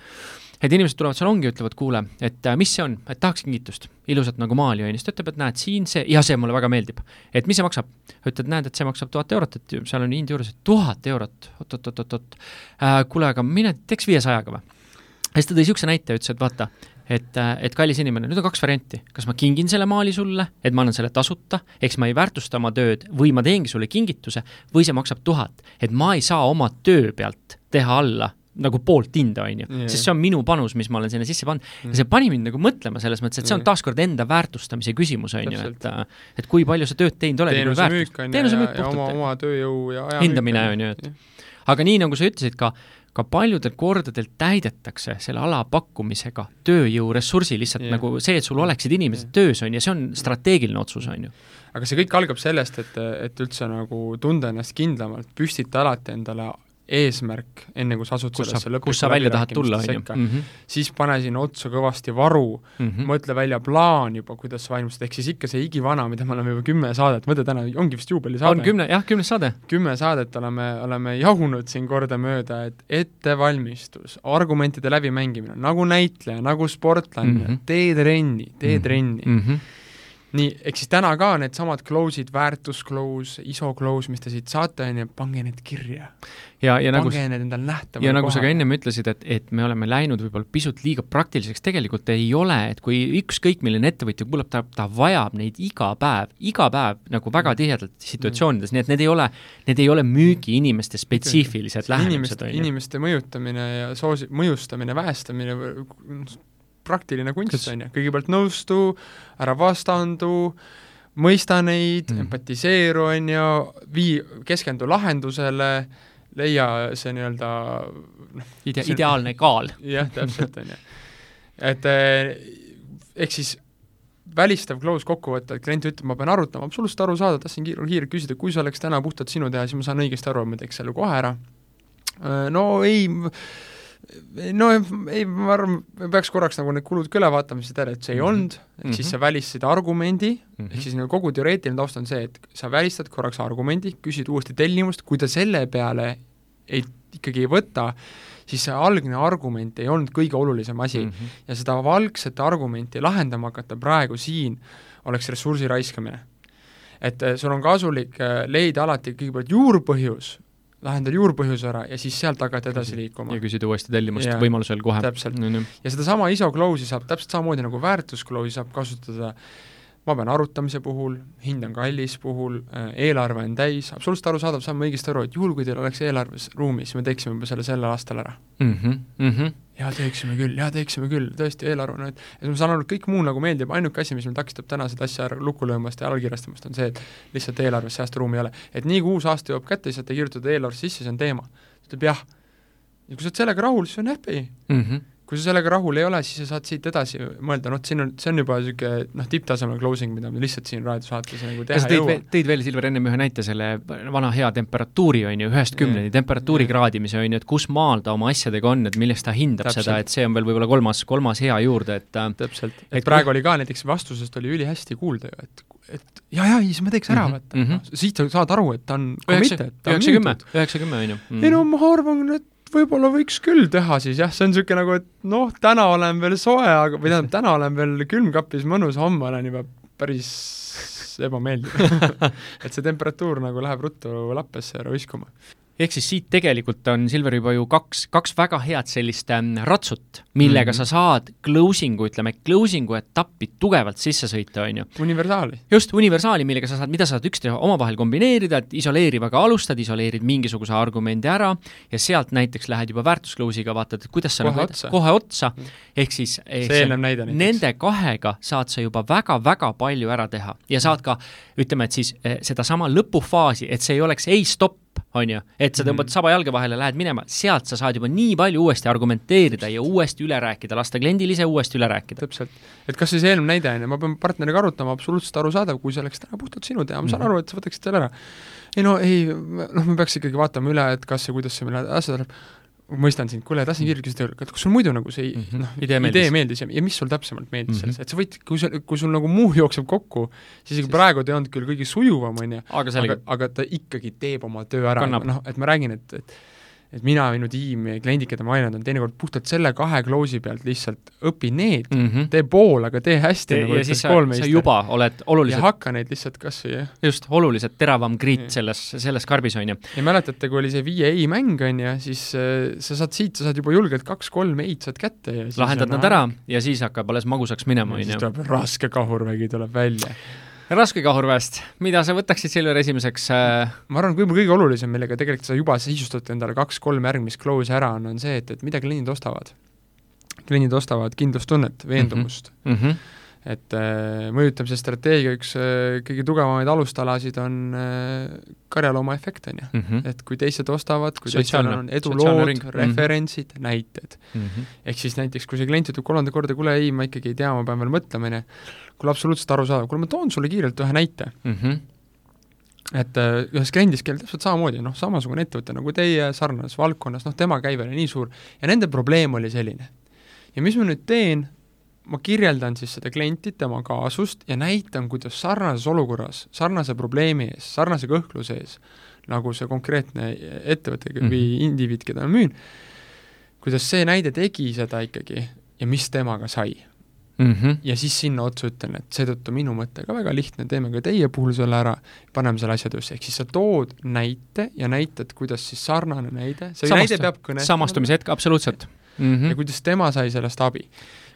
et inimesed tulevad salongi ütlevad, kuule, et äh, mis see on, et tahaks kingitust, ilusat nagu maali, on ju, siis ta ütleb, et näed, siin see, ja see mulle väga meeldib. et mis see maksab? ütled, näed, et see maksab tuhat eurot, et seal on hind juures, et tuhat eurot, oot-oot-oot-oot äh,, kuule, aga mine teeks viiesajaga või? ja siis ta tõi niisuguse näite, ütles, et vaata, et, et kallis inimene, nüüd on kaks varianti, kas ma kingin selle maali sulle, et ma annan selle tasuta, eks ma ei väärtusta oma tööd, või ma teengi sulle kingituse, või see maksab tuhat, et ma ei saa oma töö pealt teha alla nagu poolt hinda, on ju, sest see on minu panus, mis ma olen sinna sisse pannud ja see pani mind nagu mõtlema selles mõttes, et see on taaskord enda väärtustamise küsimus, on ju, et Täpselt. et kui palju sa tööd teinud oled teenuse müük on ju, ja, ja oma, oma tööjõu ja aja Hindamine on ju, et- aga nii, nagu sa ütlesid ka, ka paljudel kordadel täidetakse selle ala pakkumisega tööjõuressursi lihtsalt yeah. nagu see, et sul oleksid inimesed yeah. töös, on ju, see on strateegiline otsus, on ju. aga see kõik algab sellest, et, et üldse nagu tunda ennast kindlamalt, püstita alati endale eesmärk, enne kui sa asud kus sellesse, kus sa välja tahad tulla, on ju. sekka. siis pane sinna otsa kõvasti varu mm, Mhm. mõtle välja plaan juba, kuidas sa valmistad, ehk siis ikka see igivana, mida me oleme juba kümme saadet, mõtle täna ongi vist juubelisaade on kümne, jah, kümnes saade. kümme saadet oleme, oleme jahunud siin kordamööda, et ettevalmistus, argumentide läbimängimine, nagu näitleja, nagu sportlane mm, Mhm. -hmm. tee trenni, tee Mhm. trenni Mm -hmm. Nii, ehk siis täna ka needsamad close'id, väärtusclose, ISO close, mis te siit saate, on ju, pange need kirja. ja, ja nagu pange need endale nähtavale ja nagu sa ka ennem ütlesid, et, et me oleme läinud võib-olla pisut liiga praktiliseks, tegelikult ei ole, et kui ükskõik milline ettevõtja kuulab, ta, ta vajab neid iga päev, iga päev nagu väga Mm. tihedalt situatsioonides, nii et need ei ole, need ei ole müügiinimeste spetsiifilised lähenemised, inimeste, on ju. inimeste mõjutamine ja soosi-, mõjustamine, väestamine, praktiline kunst, on ju, kõigepealt nõustu, ära vastandu, mõista neid mm., empatiseeru, on ju, vii, keskendu lahendusele, leia see nii-öelda noh, Ide-, ideaalne kaal. jah, täpselt, on ju. et eh, ehk siis välistav close kokkuvõte, et klient ütleb, ma pean arutama, absoluutselt arusaadav, tahtsin kiir-, kiirelt küsida, kui see oleks täna puhtalt sinu teha, siis ma saan õigesti aru, ma teeks selle kohe ära. no ei, no ei, ma arvan, me peaks korraks nagu need kulud ka üle vaatama, siis tead, et see ei Mhm. olnud, ehk siis Mhm. sa välistasid argumendi mm, -hmm. Mhm. ehk siis nagu kogu teoreetiline taust on see, et sa välistad korraks argumendi, küsid uuesti tellimust, kui ta selle peale ei, ikkagi ei võta, siis see algne argument ei olnud kõige olulisem asi mm. Mhm. ja seda valgset argumenti lahendama hakata praegu siin oleks ressursi raiskamine. et eh, sul on kasulik eh, leida alati kõigepealt juurpõhjus, lahendada juurpõhjus ära ja siis sealt hakata edasi liikuma ja küsida uuesti tellimust Jaa. võimalusel kohe. Täpselt. on ju. ja sedasama ISO close'i saab täpselt samamoodi nagu väärtusclose'i saab kasutada ma pean arutamise puhul, hind on kallis puhul, eelarve on täis, absoluutselt arusaadav, saame õigesti aru, et juhul, kui teil oleks eelarves ruumi, siis me teeksime juba selle sellel aastal ära. Mhm, mhm. Jaa, teeksime küll, jaa, teeksime küll, tõesti, eelarve on, et ma saan aru, et kõik muu nagu meeldib, ainuke asi, mis meil takistab täna seda asja lukku löömast ja allkirjastamast, on see, et lihtsalt eelarves säästuruumi ei ole. et nii kui uus aasta jõuab kätte, siis saate kirjutada eelarvesse sisse, see on teema. ta ütleb jah. ja kui sa oled sellega rahul, siis on happy Mhm. Kui sa sellega rahul ei ole, siis sa saad siit edasi mõelda, noh, siin on, see on juba niisugune noh, tipptasemel closing, mida me lihtsalt siin raadiosaates nagu teha ei jõua. tõid veel, Silver, ennem ühe näite selle vana hea temperatuuri, on ju, ühest kümneni, temperatuuri kraadimise, on ju, et kus maal ta oma asjadega on, et millest ta hindab Täpselt. seda, et see on veel võib-olla kolmas, kolmas hea juurde, et äh, täpselt, et praegu oli ka näiteks vastusest oli ülihästi kuulda ju, et et jaa-jaa, siis me teeks ära Mhm, vaata mhm. no, siit sa saad aru, et ta on committed, ta on müüdud., üheksakümmend, on ju. Mhm. ei no ma arvan, et võib-olla võiks küll teha siis jah, see on niisugune nagu, et noh, täna olen veel soe, aga või tähendab, täna olen veel külmkapis mõnus, homme olen juba päris ebameeldiv <laughs> et see temperatuur nagu läheb ruttu lappesse ära viskuma. Ehk siis siit tegelikult on Silver juba ju kaks, kaks väga head sellist ähm, ratsut, millega mm. -hmm. sa saad closing'u, ütleme, closing'u etappi tugevalt sisse sõita, on ju. universaali. just, universaali, millega sa saad, mida sa saad üksteise omavahel kombineerida, et isoleerivaga alustad, isoleerid mingisuguse argumendi ära ja sealt näiteks lähed juba väärtusclose'iga, vaatad, et kuidas sa Kohe nagu otsa. kohe otsa, ehk siis ehk see eelnev näide näiteks. Nende kahega saad sa juba väga-väga palju ära teha ja saad ka, ütleme, et siis eh, sedasama lõpufaasi, et see ei oleks ei stopp, on ju, et sa tõmbad Mhm. saba jalge vahele, lähed minema, sealt sa saad juba nii palju uuesti argumenteerida ja uuesti üle rääkida, lasta kliendil ise uuesti üle rääkida. täpselt. et kas siis eelnev näide on ju, ma pean partneriga arutama, absoluutselt arusaadav, kui see oleks täna puhtalt sinu teha, ma saan Mhm. aru, et sa võtaksid selle ära. ei no ei, noh, me peaks ikkagi vaatama üle, et kas ja kuidas see meile asja tuleb, mõistan sind, kuule, tahtsin kiirelt küsida, et kas sul muidu nagu see Mhm. noh, Idee idee meeldis. meeldis, meeldis ja, ja mis sul täpsemalt meeldis Mhm. selles, et sa võid, kui sa, kui sul nagu muu jookseb kokku, siis isegi praegu ta ei olnud küll kõige sujuvam, on ju, aga aga aga ta ikkagi teeb oma töö ära, noh, et ma räägin, et, et et mina, minu tiim ja kliendid, keda ma aina-, on teinekord puhtalt selle kahe close'i pealt lihtsalt õpi need mm -hmm. tee pool, aga tee hästi, nagu ja ütles siis sa, koolmeister. sa juba oled ja oluliselt, hakka neid lihtsalt kas või jah. just, oluliselt teravam kriit Nii. selles, selles karbis, on ju. ja mäletate, kui oli see viie ei mäng, on ju, siis äh, sa saad siit, sa saad juba julgelt kaks-kolm ei-d saad kätte ja siis lahendad nad ära ja siis hakkab alles magusaks minema, on ja siis ju. tuleb raske kahurvägi tuleb välja. Raske kahurväest, mida sa võtaksid Silver esimeseks äh, ma arvan, võib-olla kõige olulisem, millega tegelikult sa juba sisustad endale kaks-kolm järgmist close'i ära, on, on see, et, et mida kliendid ostavad. kliendid ostavad kindlustunnet, veendumust mm. mm? -hmm. Et äh, mõjutamise strateegia üks äh, kõige tugevamaid alustalasid on äh, karjalooma efekt, on ju. Mm -hmm. et kui teised ostavad, kui teistel on edulood ring., referentsid mm, -hmm. näited. Mm -hmm. ehk siis näiteks, kui see klient ütleb kolmanda korda, kuule ei, ma ikkagi ei tea, ma pean veel mõtlema, on ju, kuule absoluutselt arusaadav, kuule ma toon sulle kiirelt ühe näite. Mm -hmm. et ühes kliendis, kellel täpselt samamoodi, noh, samasugune ettevõte nagu teie, sarnases valdkonnas, noh, tema käive oli nii suur ja nende probleem oli selline. ja mis ma nüüd teen, ma kirjeldan siis seda klienti, tema kaasust ja näitan, kuidas sarnases olukorras, sarnase probleemi ees, sarnase kõhkluse ees, nagu see konkreetne ettevõte mm -hmm. või indiviid, keda ma müün, kuidas see näide tegi seda ikkagi ja mis temaga sai. mm. -hmm. ja siis sinna otsa ütlen, et seetõttu minu mõte ka väga lihtne, teeme ka teie puhul selle ära, paneme selle asja töösse, ehk siis sa tood näite ja näitad, kuidas siis sarnane näide, see Samast, näide peab kõnestama samastumise hetk, absoluutselt mm. -hmm. ja kuidas tema sai sellest abi.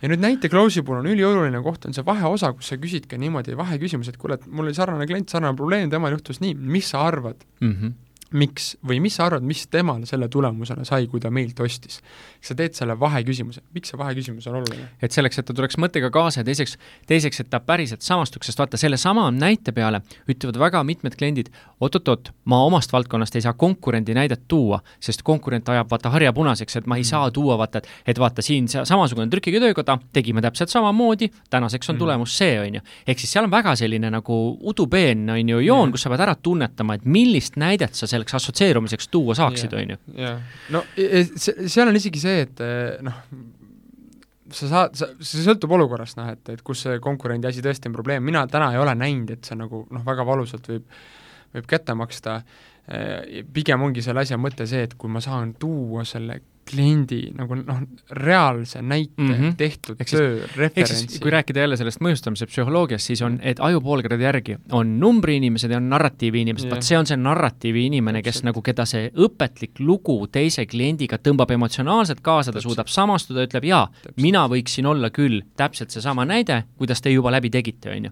ja nüüd näite close'i puhul on ülioluline koht, on see vaheosa, kus sa küsid ka niimoodi vaheküsimuse, et kuule, et mul oli sarnane klient, sarnane probleem, temal juhtus nii, mis sa arvad mm? -hmm miks või mis sa arvad, mis temal selle tulemusena sai, kui ta meilt ostis? sa teed selle vaheküsimuse, miks see vaheküsimus on oluline? et selleks, et ta tuleks mõttega kaasa ja teiseks, teiseks, et ta päriselt samastuks, sest vaata, sellesama näite peale ütlevad väga mitmed kliendid, oot-oot-oot, ma omast valdkonnast ei saa konkurendi näidet tuua, sest konkurent ajab vaata harja punaseks, et ma ei mm. saa tuua vaata, et et vaata, siin samasugune trükiga töökoda, tegime täpselt samamoodi, tänaseks on mm. tulemus see, on ju. ehk siis seal on väga selline nagu udupeen, on ju, joon mm., kus sa pead ära tunnetama, et millist näidet sa selleks assotsieerumiseks tuua saaksid, on ju. no seal on isegi see, et eh, noh, sa saad, sa, see sõltub olukorrast, noh, et, et kus see konkurendi asi tõesti on probleem, mina täna ei ole näinud, et see nagu noh, väga valusalt võib, võib kätte maksta, eh, pigem ongi selle asja mõte see, et kui ma saan tuua selle kliendi nagu noh, reaalse näite mm -hmm. tehtud ehk töö referentsi. kui rääkida jälle sellest mõjustamise psühholoogiast, siis on, et aju poolkradi järgi on numbriinimesed ja on narratiivi inimesed, vot see on see narratiivi inimene, kes nagu, keda see õpetlik lugu teise kliendiga tõmbab emotsionaalselt kaasa, ta suudab samastuda, ütleb jaa, mina võiksin olla küll täpselt seesama näide, kuidas te juba läbi tegite, on ju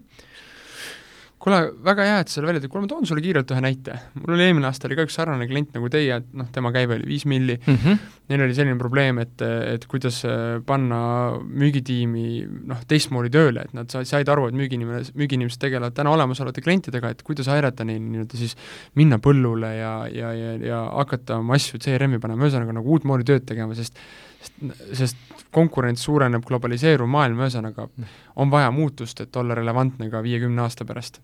kuule, väga hea, et sa selle välja tõid, kuule ma toon sulle kiirelt ühe näite. mul oli eelmine aasta oli ka üks sarnane klient nagu teie, et noh, tema käive oli viis milli mm, -hmm. neil oli selline probleem, et, et kuidas äh, panna müügitiimi noh, teistmoodi tööle, et nad said aru, et müügiinimene, müügiinimesed tegelevad täna olemasolevate klientidega, et kuidas aidata neil nii-öelda siis minna põllule ja, ja, ja, ja hakata oma asju CRM-i panema, ühesõnaga nagu uutmoodi tööd tegema, sest sest, sest konkurents suureneb, globaliseeruv maailm, ühesõnaga on vaja muutust, et olla relevantne ka viiekümne aasta pärast.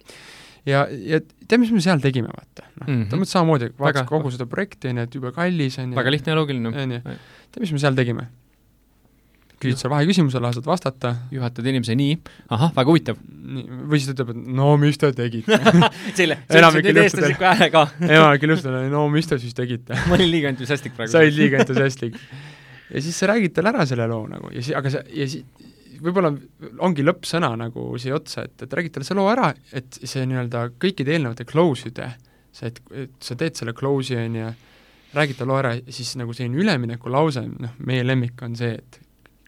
ja, ja tead, mis me seal tegime, vaata, noh mm -hmm., samamoodi, vaatas kogu seda projekti, on ju, et jube kallis, on ju. väga lihtne ja loogiline. on ju, tead, mis me seal tegime? küsid seal vaheküsimusele, lased vastata. juhatad inimese nii, ahah, väga huvitav. või siis ta ütleb, et no mis te tegite <laughs> selle, eestlasliku häälega enamikel juhtudel, no mis te siis tegite <laughs> ma olin liiga entusiastlik praegu. sa olid liiga entusiastlik ja siis sa räägid talle ära selle loo nagu. Ja si-, aga sa, ja si-, võib-olla ongi lõppsõna nagu siia otsa, et, et räägid talle see loo ära, et see nii-öelda kõikide eelnevate close'ide, see, et, et sa teed selle close'i, on ju, räägid ta loo ära, siis nagu selline üleminekulause, noh, meie lemmik on see, et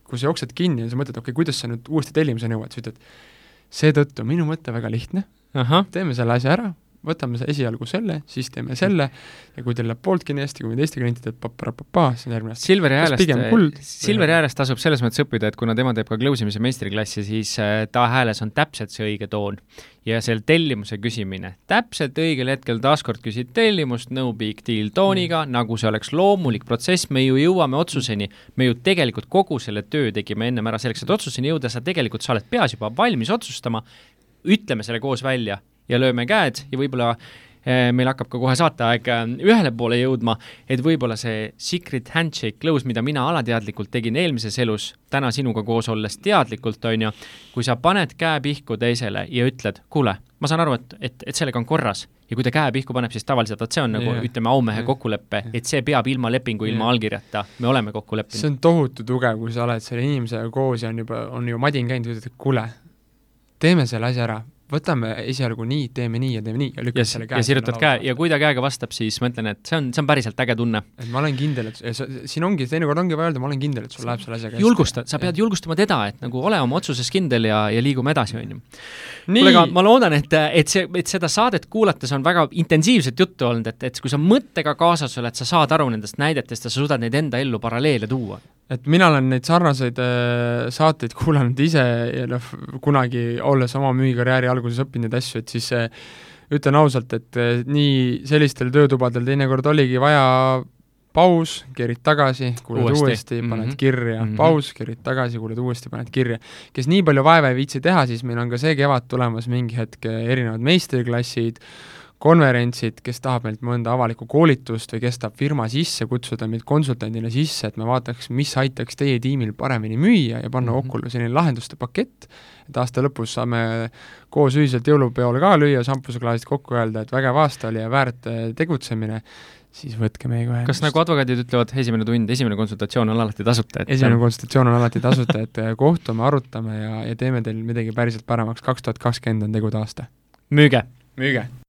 kui sa jooksed kinni ja sa mõtled, okei okay,, kuidas sa nüüd uuesti tellimuseni jõuad, sa ütled, seetõttu minu mõte väga lihtne, teeme selle asja ära, võtame esialgu selle, siis teeme selle ja kui teil läheb pooltki nii hästi kui teiste klientidel paparapapa, siis on järgmine aasta. Silveri häälest, Silveri häälest tasub selles mõttes õppida, et kuna tema teeb ka close imise meistriklassi, siis äh, ta hääles on täpselt see õige toon. ja seal tellimuse küsimine, täpselt õigel hetkel taaskord küsid tellimust no big deal tooniga mm., nagu see oleks loomulik protsess, me ju jõuame otsuseni, me ju tegelikult kogu selle töö tegime ennem ära selleks, et otsuseni jõuda, sa tegelikult, sa oled peas juba valmis otsustama, ütleme selle koos välja ja lööme käed ja võib-olla eh, meil hakkab ka kohe saateaeg eh, ühele poole jõudma, et võib-olla see secret handshake close, mida mina alateadlikult tegin eelmises elus, täna sinuga koos olles teadlikult, on ju, kui sa paned käe pihku teisele ja ütled, kuule, ma saan aru, et, et, et sellega on korras ja kui ta käe pihku paneb, siis tavaliselt vot see on nagu yeah. ütleme, aumehe yeah. kokkulepe, et see peab ilma lepingu, ilma yeah. allkirjata, me oleme kokku leppinud. see on tohutu tugev, kui sa oled selle inimesega koos ja on juba, on ju madin käinud ja ütled, kuule, teeme selle asja ära, võtame esialgu nii, teeme nii ja teeme nii ja lükkad selle käe. ja sirutad käe ja kui ta käega vastab, siis ma ütlen, et see on, see on päriselt äge tunne. et ma olen kindel, et sa, siin ongi, teinekord ongi vaja öelda, ma olen kindel, et sul läheb selle asjaga hästi. julgusta, sa pead ja. julgustama teda, et nagu ole oma otsuses kindel ja, ja liigume edasi, on ju. kuule, aga ma loodan, et, et see, et seda saadet kuulates on väga intensiivset juttu olnud, et, et kui sa mõttega kaasas oled, sa saad aru nendest näidetest ja sa suudad neid enda ellu paralleele tuua et mina olen neid sarnaseid äh, saateid <laughs> kuulanud ise ja noh, kunagi olles oma müügikarjääri alguses õppinud neid asju, et siis äh, ütlen ausalt, et äh, nii sellistel töötubadel teinekord oligi vaja paus, kerid tagasi, kuuled uuesti, uuesti, paned mm -hmm. kirja mm, -hmm. paus, kerid tagasi, kuuled uuesti, paned kirja. kes nii palju vaeva ei viitsi teha, siis meil on ka see kevad tulemas mingi hetk erinevad meistriklassid, konverentsid, kes tahab meilt mõnda avalikku koolitust või kes tahab firma sisse kutsuda meid konsultandina sisse, et me vaataks, mis aitaks teie tiimil paremini müüa ja panna mm -hmm. kokku selline lahenduste pakett, et aasta lõpus saame koos ühiselt jõulupeole ka lüüa šampuseklaasid kokku, öelda, et vägev aasta oli ja väärt äh, tegutsemine, siis võtke meiega ühendust. kas nagu advokaadid ütlevad, esimene tund, esimene konsultatsioon on alati tasuta, et esimene konsultatsioon on alati tasuta, et äh, kohtume, arutame ja, ja teeme teil midagi päriselt paremaks, kaks tuhat kakskümmend on tegude aasta. müüge! müüge!